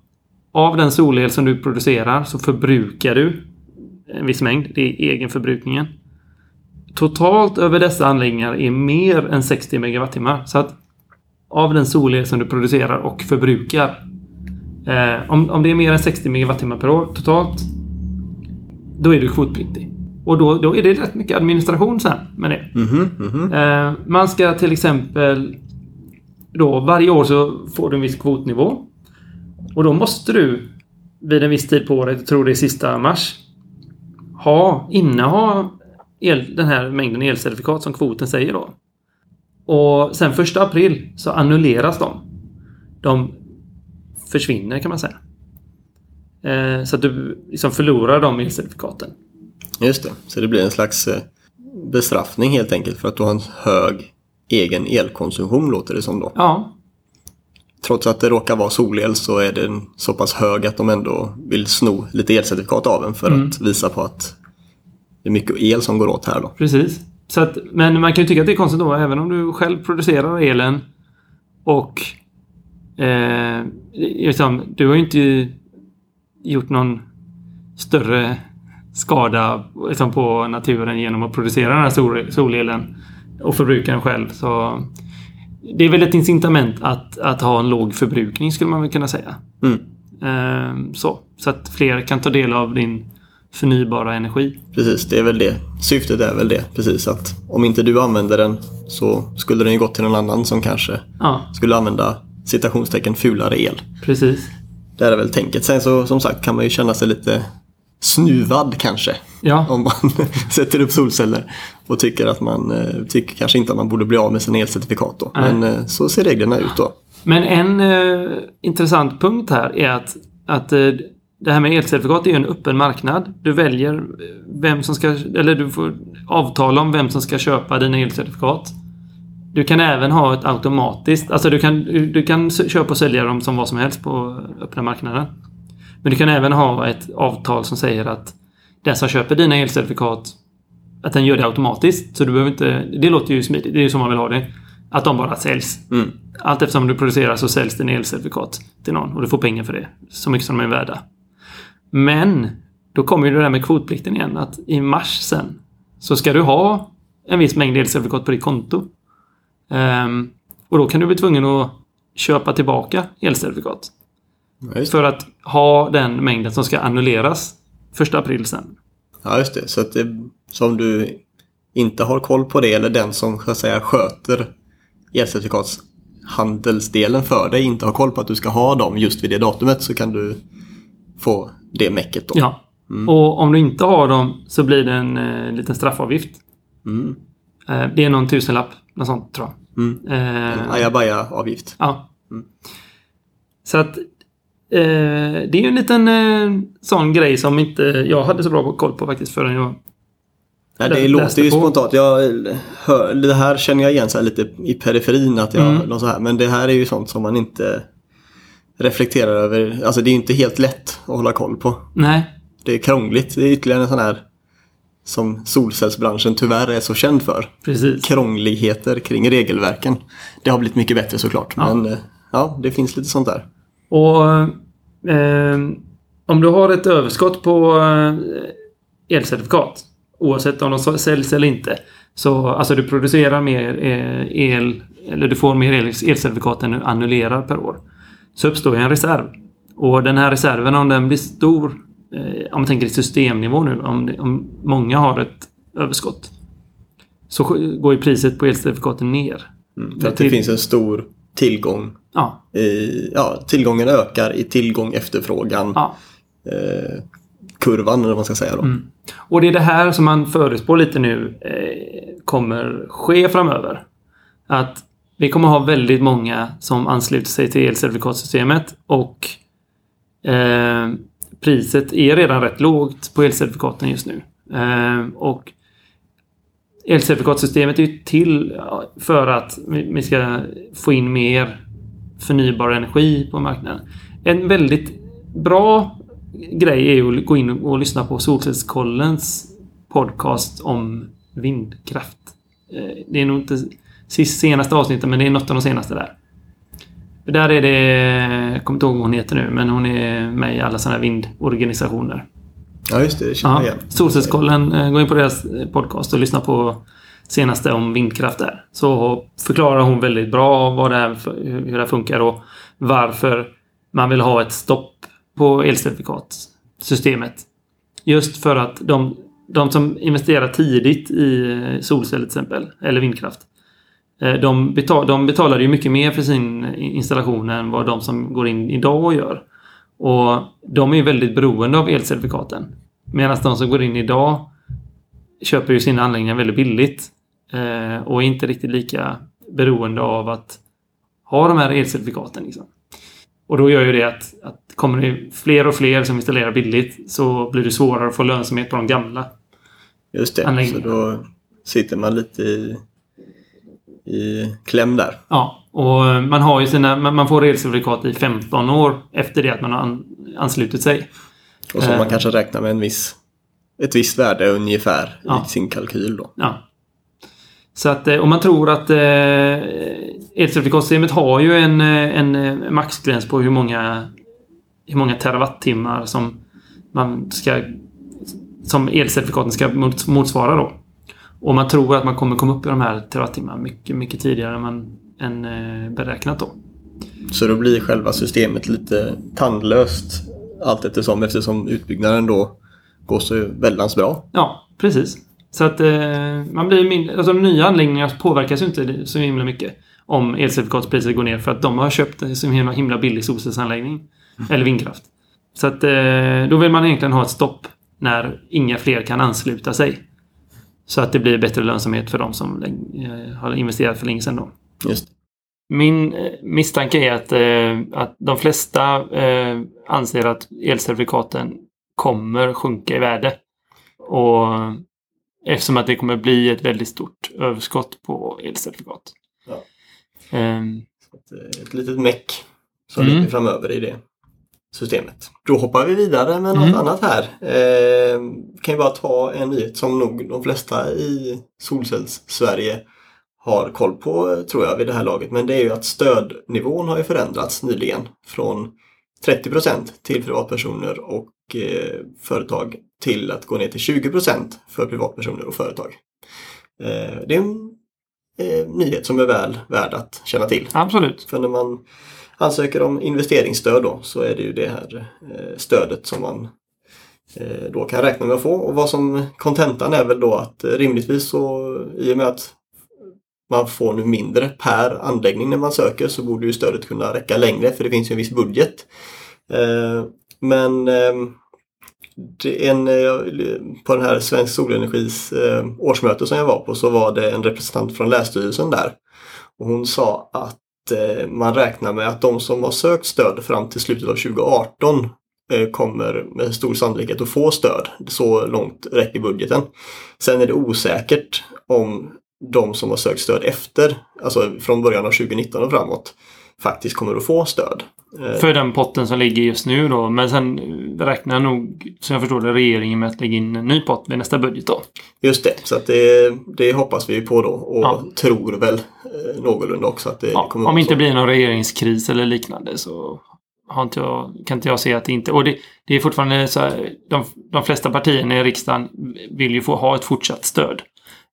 av den solel som du producerar så förbrukar du en viss mängd. Det är egenförbrukningen. Totalt över dessa anläggningar är mer än 60 megawattimmar. Så att av den solel som du producerar och förbrukar. Eh, om, om det är mer än 60 megawattimmar per år totalt. Då är du kvotpliktig. Och då, då är det rätt mycket administration sen med det. Mhm, mhm. Eh, man ska till exempel då varje år så får du en viss kvotnivå. Och då måste du vid en viss tid på året, jag tror det är sista mars, ha, inneha el, den här mängden elcertifikat som kvoten säger då. Och sen 1 april så annulleras de. De försvinner kan man säga. Eh, så att du liksom förlorar de elcertifikaten. Just det, så det blir en slags eh, bestraffning helt enkelt för att du har en hög egen elkonsumtion låter det som då. Ja, Trots att det råkar vara solel så är den så pass hög att de ändå vill sno lite elcertifikat av en för Mm. att visa på att det är mycket el som går åt här då. precis. Så att, men man kan ju tycka att det är konstigt då, även om du själv producerar elen och eh, liksom, du har ju inte gjort någon större skada liksom, på naturen genom att producera den här sol- solelen och förbruka den själv. Så det är väl ett incitament att, att ha en låg förbrukning skulle man väl kunna säga. Mm. Eh, så, så att fler kan ta del av din förnybara energi. Precis, det är väl det. Syftet är väl det, precis att om inte du använder den så skulle den ju gått till någon annan som kanske Ja, skulle använda citationstecken fulare el. precis. Det är väl tänket. Sen så som sagt kan man ju känna sig lite snuvad kanske. Ja, Om man [LAUGHS] sätter upp solceller och tycker att man eh, tycker kanske inte att man borde bli av med sina elcertifikat då. Nej. Men eh, så ser reglerna ut då. Men en eh, intressant punkt här är att, att eh, det här med elcertifikat är ju en öppen marknad. Du väljer eh, vem som ska, eller du får avtala om vem som ska köpa dina elcertifikat. Du kan även ha ett automatiskt, alltså du kan, du kan köpa och sälja dem som vad som helst på öppna marknaden. Men du kan även ha ett avtal som säger att den som köper dina elcertifikat att den gör det automatiskt. Så du behöver inte, det låter ju smidigt, det är ju som man vill ha det. Att de bara säljs. Mm. Allt eftersom du producerar så säljs dina elcertifikat till någon och du får pengar för det. Så mycket som de är värda. Men då kommer ju det där med kvotplikten igen. Att i mars sen så ska du ha en viss mängd elcertifikat på ditt konto. Ehm, och då kan du bli tvungen att köpa tillbaka elcertifikat. Ja. För att ha den mängden som ska annulleras första april sen. Ja, just det. Så att det, så om du inte har koll på det eller den som så att säga sköter elcertifikatshandelsdelen för dig inte har koll på att du ska ha dem just vid det datumet så kan du få det mäcket då. Ja. Och om du inte har dem så blir det en eh, liten straffavgift. Mm. Eh, det är någon tusenlapp. Något sånt tror jag. Mm. Eh, Ajabaja-avgift. Ja. Så att eh, det är ju en liten eh, sån grej som inte jag hade så bra koll på faktiskt förrän jag... Nej, det låter ju på. spontant. Jag hör, det här känner jag igen så lite i periferin. Att jag, Mm. så här. Men det här är ju sånt som man inte reflekterar över. Alltså det är ju inte helt lätt att hålla koll på. Nej. Det är krångligt. Det är ytterligare en sån här som solcellsbranschen tyvärr är så känd för. Precis. Krångligheter kring regelverken. Det har blivit mycket bättre såklart. Ja. Men eh, ja, det finns lite sånt där. Och eh, om du har ett överskott på eh, elcertifikat oavsett om de säljs eller inte. Så alltså du producerar mer eh, el eller du får mer el, elcertifikat än du annullerar per år. Så uppstår en reserv. Och den här reserven om den blir stor om man tänker i systemnivå nu om, det, om många har ett överskott. Så går ju priset på elcertifikaten ner. Mm. För att det till- finns en stor tillgång. Ja, I, ja, tillgången ökar i tillgång efterfrågan. ja. Eh, kurvan eller vad man ska säga då. Mm. Och det är det här som man förutspår lite nu eh, kommer ske framöver. Att vi kommer ha väldigt många som ansluter sig till elcertifikatsystemet och eh, priset är redan rätt lågt på elcertifikaten just nu. Eh, och elcertifikatsystemet är ju till för att vi ska få in mer förnybar energi på marknaden. En väldigt bra grej är ju att gå in och lyssna på Solcellskollens podcast om vindkraft. Ehm, det är nog inte senaste avsnittet, men det är något av de senaste där. Där är det, jag kommer inte ihåg vad hon heter nu, men hon är med i alla sådana här vindorganisationer. Ja just det, det känner jag Ja, igen. Solcellskollen, eh, gå in på deras eh, podcast och lyssna på senaste om vindkraft där. Så förklarar hon väldigt bra vad det här, hur det funkar och varför man vill ha ett stopp på elcertifikatsystemet. Just för att de, de som investerar tidigt i solceller till exempel, eller vindkraft. Eh, De, betal, de betalar ju mycket mer för sin installation än vad de som går in idag och gör. Och de är ju väldigt beroende av elcertifikaten. Medan de som går in idag köper ju sina anläggningar väldigt billigt eh, och är inte riktigt lika beroende av att ha de här elcertifikaten. Liksom. Och då gör ju det att, att kommer det fler och fler som installerar billigt så blir det svårare att få lönsamhet på de gamla. Just det, så då sitter man lite i, i kläm där. Ja, och man har ju sina, man får elcertifikat i 15 år efter det att man har anslutit sig. Och så man eh. kanske räknar med en viss, ett visst värde ungefär ja. i sin kalkyl då. Ja. Så att, eh, om man tror att eh, elcertifikatsystemet har ju en, eh, en maxgräns på hur många, hur många terawattimmar som man ska som elcertifikaten ska motsvara då. Och man tror att man kommer komma upp i de här terawattimmarna mycket, mycket tidigare än, man, än beräknat då. Så då blir själva systemet lite tandlöst allt eftersom eftersom utbyggnaden då går så väldans bra? Ja, precis. Så att eh, man blir mindre, alltså de nya anläggningarna påverkas ju inte så himla mycket om elcertifikatspriset går ner för att de har köpt en så himla, himla billig solcellsanläggning. Mm. Eller vindkraft. Så att eh, då vill man egentligen ha ett stopp när inga fler kan ansluta sig. Så att det blir bättre lönsamhet för de som eh, har investerat för länge sedan då. Just. Min eh, misstanke är att, eh, att de flesta anser att elcertifikaten kommer sjunka i värde. Och Eftersom att det kommer bli ett väldigt stort överskott på elcertifikat. Ja. Um, ett, ett litet meck som mm. ligger framöver i det systemet. Då hoppar vi vidare med något mm. annat här. Eh, kan ju bara ta en nyhet som nog de flesta i Solcells-Sverige har koll på tror jag vid det här laget. Men det är ju att stödnivån har ju förändrats nyligen från 30% till privatpersoner och eh, företag till att gå ner till 20% för privatpersoner och företag. Eh, det är en eh, nyhet som är väl värd att känna till. Absolut. För när man ansöker om investeringsstöd då, så är det ju det här eh, stödet som man eh, då kan räkna med att få. Och vad som kontentan är väl då att eh, rimligtvis så i och med att man får nu mindre per anläggning när man söker så borde ju stödet kunna räcka längre för det finns ju en viss budget. Men ehm, en, på den här Svensk Solenergis årsmöte som jag var på så var det en representant från Länsstyrelsen där. Och hon sa att Eh, man räknar med att de som har sökt stöd fram till slutet av 2018 eh, kommer med stor sannolikhet att få stöd. Så långt räcker budgeten. Sen är det osäkert om de som har sökt stöd efter, alltså från början av 2019 och framåt, faktiskt kommer att få stöd. Eh, För den potten som ligger just nu då. Men sen räknar nog, som jag förstår det, regeringen med att lägga in en ny pott vid nästa budget då. Just det, så att det, det hoppas vi på då och ja. tror väl eh, någorlunda också att det ja, kommer Om det inte blir någon regeringskris eller liknande så har inte jag, kan inte jag se att det inte... Och det, det är fortfarande så här, de, de flesta partierna i riksdagen vill ju få ha ett fortsatt stöd.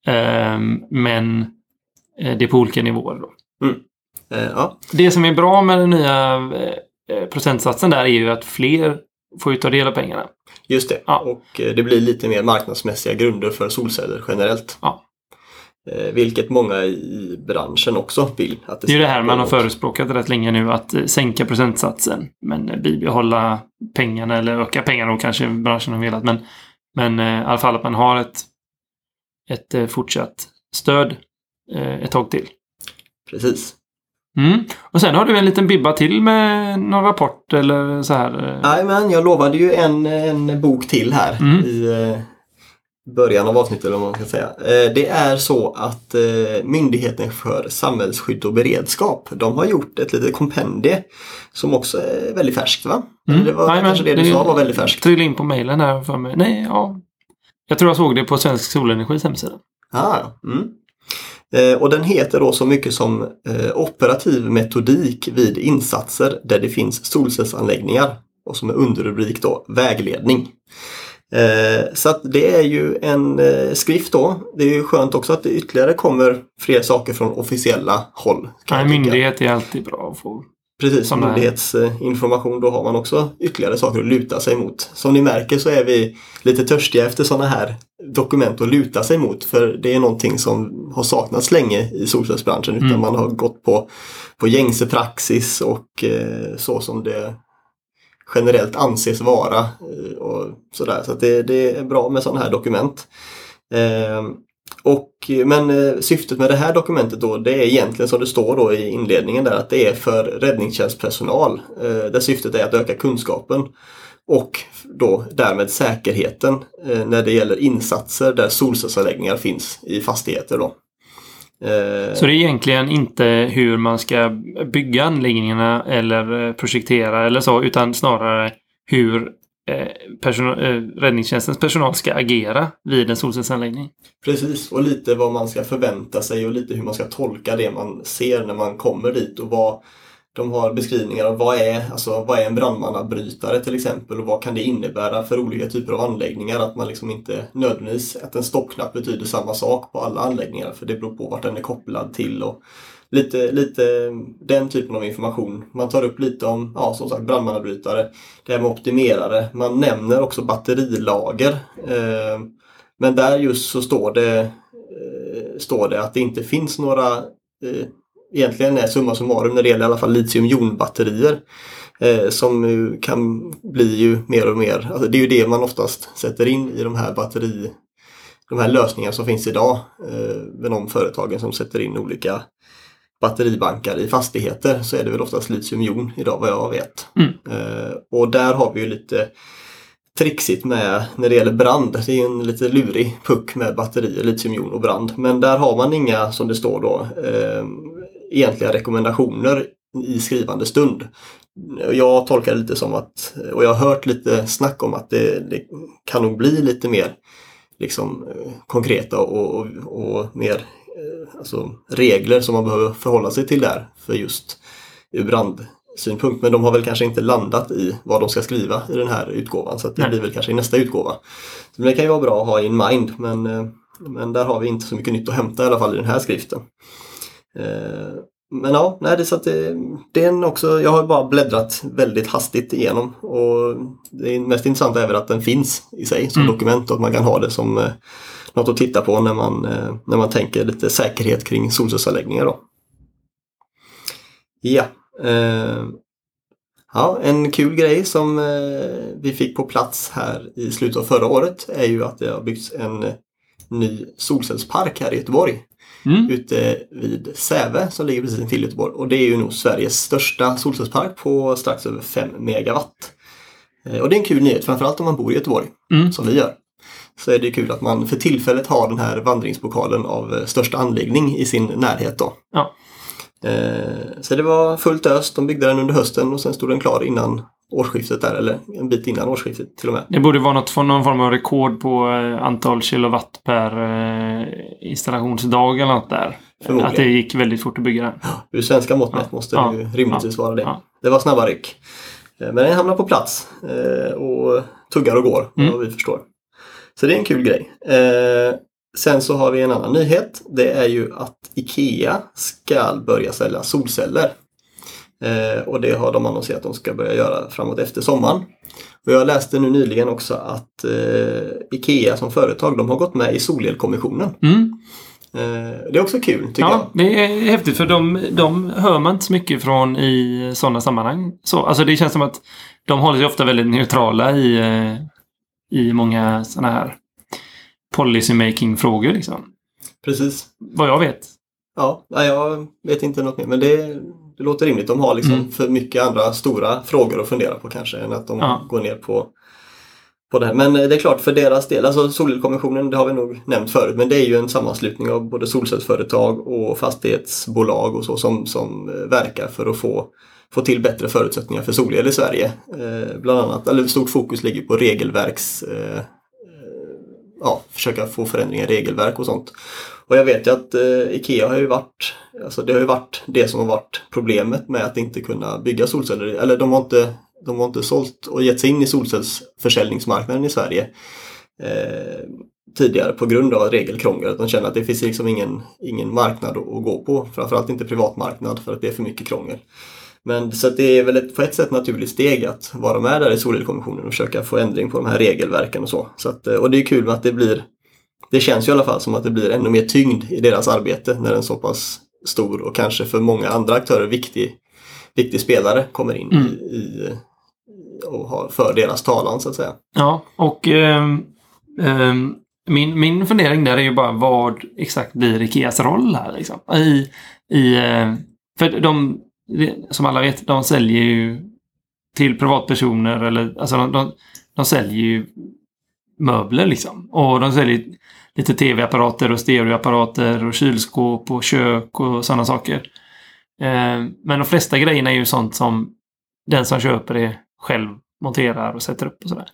Um, men eh, det är på olika nivåer då. Mm. Eh, ja. Det som är bra med den nya eh, procentsatsen där är ju att fler får ju ta del av pengarna. Just det, ja. och eh, det blir lite mer marknadsmässiga grunder för solceller generellt. Ja. Vilket många i branschen också vill. Att det, det är ju det här man har förespråkat rätt länge nu, att sänka procentsatsen men bibehålla pengarna eller öka pengarna och kanske branschen har velat. Men, men i alla fall att man har ett, ett fortsatt stöd ett tag till. Precis. Mm. Och sen har du en liten bibba till med någon rapport eller så här? Nej men jag lovade ju en, en bok till här mm. i eh, början av avsnittet eller vad man ska säga. Eh, det är så att eh, Myndigheten för samhällsskydd och beredskap de har gjort ett litet kompendie som också är väldigt färskt va? Mm. Det var Nej, kanske det du sa var väldigt färskt. Trillade in på mejlen här för mig. Nej, ja. Jag tror jag såg det på Svensk Solenergis hemsida. Ah, mm. Eh, och den heter då så mycket som eh, operativ metodik vid insatser där det finns solcellsanläggningar och som är underrubrik då vägledning. Eh, så att det är ju en skrift då. Det är ju skönt också att det ytterligare kommer fler saker från officiella håll. En myndighet är alltid bra att få Precis, som myndighetsinformation då har man också ytterligare saker att luta sig mot. Som ni märker så är vi lite törstiga efter sådana här dokument att luta sig mot. För det är någonting som har saknats länge i solcellsbranschen. Utan mm. man har gått på, på gängse praxis och eh, så som det generellt anses vara. Eh, och sådär. Så det, det är bra med sådana här dokument. Eh, och, eh, men eh, syftet med det här dokumentet då, det är egentligen som det står då i inledningen där, att det är för räddningstjänstpersonal. Eh, där syftet är att öka kunskapen och då därmed säkerheten när det gäller insatser där solcellsanläggningar finns i fastigheter. Då. Så det är egentligen inte hur man ska bygga anläggningarna eller projektera eller så, utan snarare hur Eh, person eh, räddningstjänstens personal ska agera vid en solcellsanläggning. Precis, och lite vad man ska förvänta sig och lite hur man ska tolka det man ser när man kommer dit och vad de har beskrivningar av vad är, alltså, vad är en brandmannabrytare till exempel och vad kan det innebära för olika typer av anläggningar. Att man liksom inte nödvändigtvis, att en stoppknapp betyder samma sak på alla anläggningar för det beror på vart den är kopplad till och lite, lite den typen av information. Man tar upp lite om, ja som sagt, brandmannabrytare, det här med optimerare. Man nämner också batterilager. Eh, men där just så står det, eh, står det att det inte finns några eh, egentligen är summa summarum när det gäller i alla fall litiumjonbatterier. Eh, som kan bli ju mer och mer, alltså det är ju det man oftast sätter in i de här batteri, de här lösningarna som finns idag eh, med de företagen som sätter in olika batteribankar i fastigheter så är det väl oftast litiumjon idag vad jag vet. Mm. Eh, och där har vi ju lite trixigt med när det gäller brand. Det är en lite lurig puck med batterier, litiumjon och brand. Men där har man inga, som det står då, eh, egentliga rekommendationer i skrivande stund. Jag tolkar det lite som att, och jag har hört lite snack om att det, det kan nog bli lite mer liksom, konkreta och, och, och mer eh, alltså, regler som man behöver förhålla sig till där för just ur brandsynpunkt. Men de har väl kanske inte landat i vad de ska skriva i den här utgåvan så det blir väl kanske i nästa utgåva. Så det kan ju vara bra att ha in mind men, eh, men där har vi inte så mycket nytt att hämta i alla fall i den här skriften. Eh, men ja, nej, det, så att det, det är en också, jag har bara bläddrat väldigt hastigt igenom och det mest intressanta är väl att den finns i sig som mm. dokument och att man kan ha det som eh, något att titta på när man, eh, när man tänker lite säkerhet kring solcellsanläggningar. Då. Ja, eh, ja, en kul grej som eh, vi fick på plats här i slutet av förra året är ju att det har byggts en ny solcellspark här i Göteborg mm. ute vid Säve som ligger precis intill Göteborg. Och det är ju nog Sveriges största solcellspark på strax över 5 megawatt. Eh, och det är en kul nyhet, framförallt om man bor i Göteborg, mm. som vi gör. Så är det kul att man för tillfället har den här vandringspokalen av eh, största anläggning i sin närhet. Då. Ja. Eh, så det var fullt ös, de byggde den under hösten och sen stod den klar innan årsskiftet där, eller en bit innan årsskiftet till och med. Det borde vara något, någon form av rekord på eh, antal kilowatt per eh, installationsdag eller något där. Att det gick väldigt fort att bygga den. Ja, ur svenska mått mätt ja. måste det ju rimligtvis vara det. Det var snabba ryck. Men den hamnar på plats och tuggar och går, mm. vad vi förstår. Så det är en kul grej. Sen så har vi en annan nyhet. Det är ju att IKEA ska börja sälja solceller. Eh, och det har de annonserat att de ska börja göra framåt efter sommaren. Och jag läste nu nyligen också att eh, IKEA som företag de har gått med i Solelkommissionen. Mm. Eh, det är också kul tycker ja, jag. Det är häftigt för de, de hör man inte så mycket från i sådana sammanhang. Så, alltså det känns som att de håller sig ofta väldigt neutrala i, eh, i många sådana här policy making frågor. Liksom. Precis. Vad jag vet. Ja, jag vet inte något mer men det, det låter rimligt. De har liksom mm. för mycket andra stora frågor att fundera på kanske än att de ja. går ner på, på det här. Men eh, det är klart för deras del, alltså Solelkommissionen det har vi nog nämnt förut, men det är ju en sammanslutning av både solcellsföretag och fastighetsbolag och så som, som eh, verkar för att få få till bättre förutsättningar för solel i Sverige. Eh, bland annat, eller stort fokus ligger på regelverks eh, ja, försöka få förändringar i regelverk och sånt. Och jag vet ju att eh, IKEA har ju varit, alltså det har ju varit det som har varit problemet med att inte kunna bygga solceller. Eller de har inte, de har inte sålt och gett sig in i solcellsförsäljningsmarknaden i Sverige eh, tidigare på grund av regelkrångel. De känner att det finns liksom ingen, ingen marknad att gå på, framförallt inte privatmarknad för att det är för mycket krångel. Men så det är väl ett, på ett sätt naturligt steg att vara med där i Solelkommissionen och försöka få ändring på de här regelverken och så. så att, och det är kul med att det blir det känns ju i alla fall som att det blir ännu mer tyngd i deras arbete när en så pass stor och kanske för många andra aktörer viktig, viktig spelare kommer in mm. i, i, och har för deras talan så att säga. Ja, och eh, eh, min, min fundering där är ju bara vad exakt blir Ikeas roll här liksom? I, i, eh, för de, som alla vet, de säljer ju till privatpersoner eller alltså de, de, de säljer ju möbler liksom. Och de säljer lite tv-apparater och stereoapparater och kylskåp och kök och sådana saker. Eh, men de flesta grejerna är ju sånt som den som köper det själv monterar och sätter upp och sådär.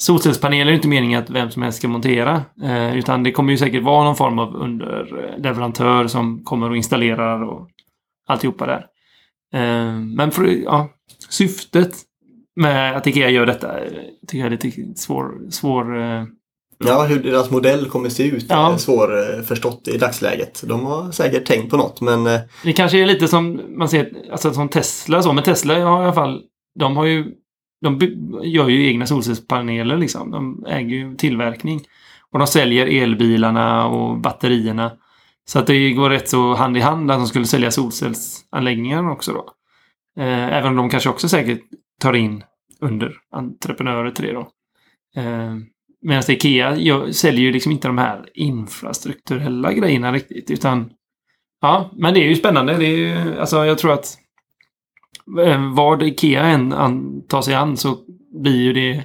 Solcellspaneler är inte meningen att vem som helst ska montera. Eh, utan det kommer ju säkert vara någon form av underleverantör eh, som kommer och installerar och alltihopa där. Eh, men för, ja, syftet med att Ikea gör detta tycker jag är lite svår... svår eh, Ja, hur deras modell kommer se ut Ja. är svårförstått i dagsläget. De har säkert tänkt på något men eh, Det kanske är lite som man ser, alltså som Tesla så, men Tesla har i alla fall, de har ju, de gör ju egna solcellspaneler liksom. De äger ju tillverkning. Och de säljer elbilarna och batterierna. Så att det går rätt så hand i hand att de skulle sälja solcellsanläggningar också då. Eh, även om de kanske också säkert tar in under entreprenörer till det då. Eh, Medan Ikea gör, säljer ju liksom inte de här infrastrukturella grejerna riktigt utan Ja, men det är ju spännande. Det är ju, alltså jag tror att eh, vad Ikea än an, tar sig an så blir ju det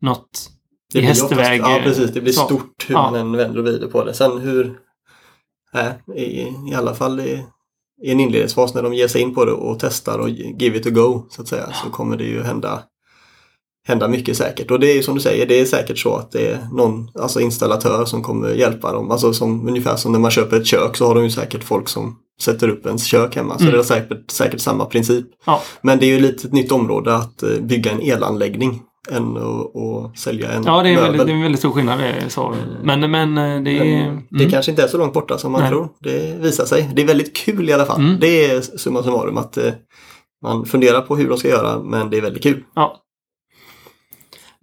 något det i hästväg. Ja, precis. Det blir så. stort hur Ja. man än vänder och vrider på det. Sen hur, äh, i, i alla fall i, i en inledningsfas när de ger sig in på det och testar och give it a go så att säga så kommer det ju hända hända mycket säkert. Och det är ju som du säger, det är säkert så att det är någon alltså installatör som kommer hjälpa dem. Alltså som, ungefär som när man köper ett kök så har de ju säkert folk som sätter upp ens kök hemma. Så Mm. det är säkert, säkert samma princip. Ja. Men det är ju lite ett nytt område att eh, bygga en elanläggning än att, att sälja en Ja, det är, möbel. väldigt, det är en väldigt stor skillnad. Det så. Men, men eh, det är... Det mm. kanske inte är så långt borta som man Nej. tror. Det visar sig. Det är väldigt kul i alla fall. Mm. Det är summa summarum att eh, man funderar på hur de ska göra men det är väldigt kul. Ja.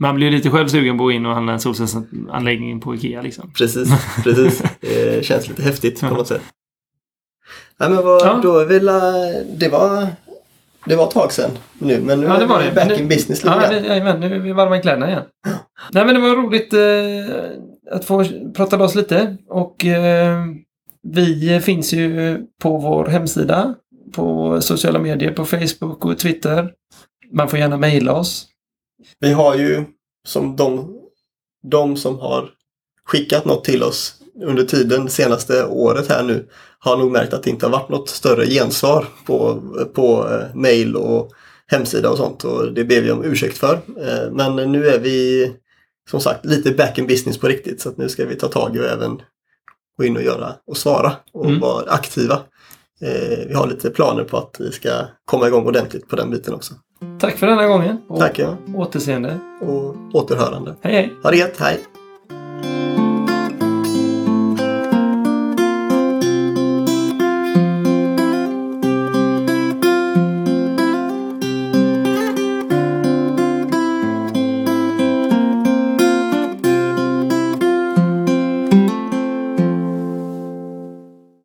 Man blir ju lite själv sugen på att gå in och handla en solcellsanläggning på Ikea liksom. Precis, precis. [LAUGHS] Det känns lite häftigt på något sätt. Nej men vad, Ja. då eh, det var det var ett tag sedan nu men nu Ja, det är var vi det. back Nu- in business lite Ja, det- jajamän, nu är vi varma i kläderna igen. Nej, men det var roligt eh, att få prata loss lite. Och eh, vi finns ju på vår hemsida, på sociala medier, på Facebook och Twitter. Man får gärna mejla oss. Vi har ju som de, de som har skickat något till oss under tiden senaste året här nu har nog märkt att det inte har varit något större gensvar på, på eh, mail och hemsida och sånt och det ber vi om ursäkt för. Eh, men nu är vi som sagt lite back in business på riktigt så att nu ska vi ta tag i och även gå in och göra och svara och Mm. vara aktiva. Eh, vi har lite planer på att vi ska komma igång ordentligt på den biten också. Tack för denna gången. Och Tack ja. återseende. och återhörande. Hej hej! Ha det gött, hej!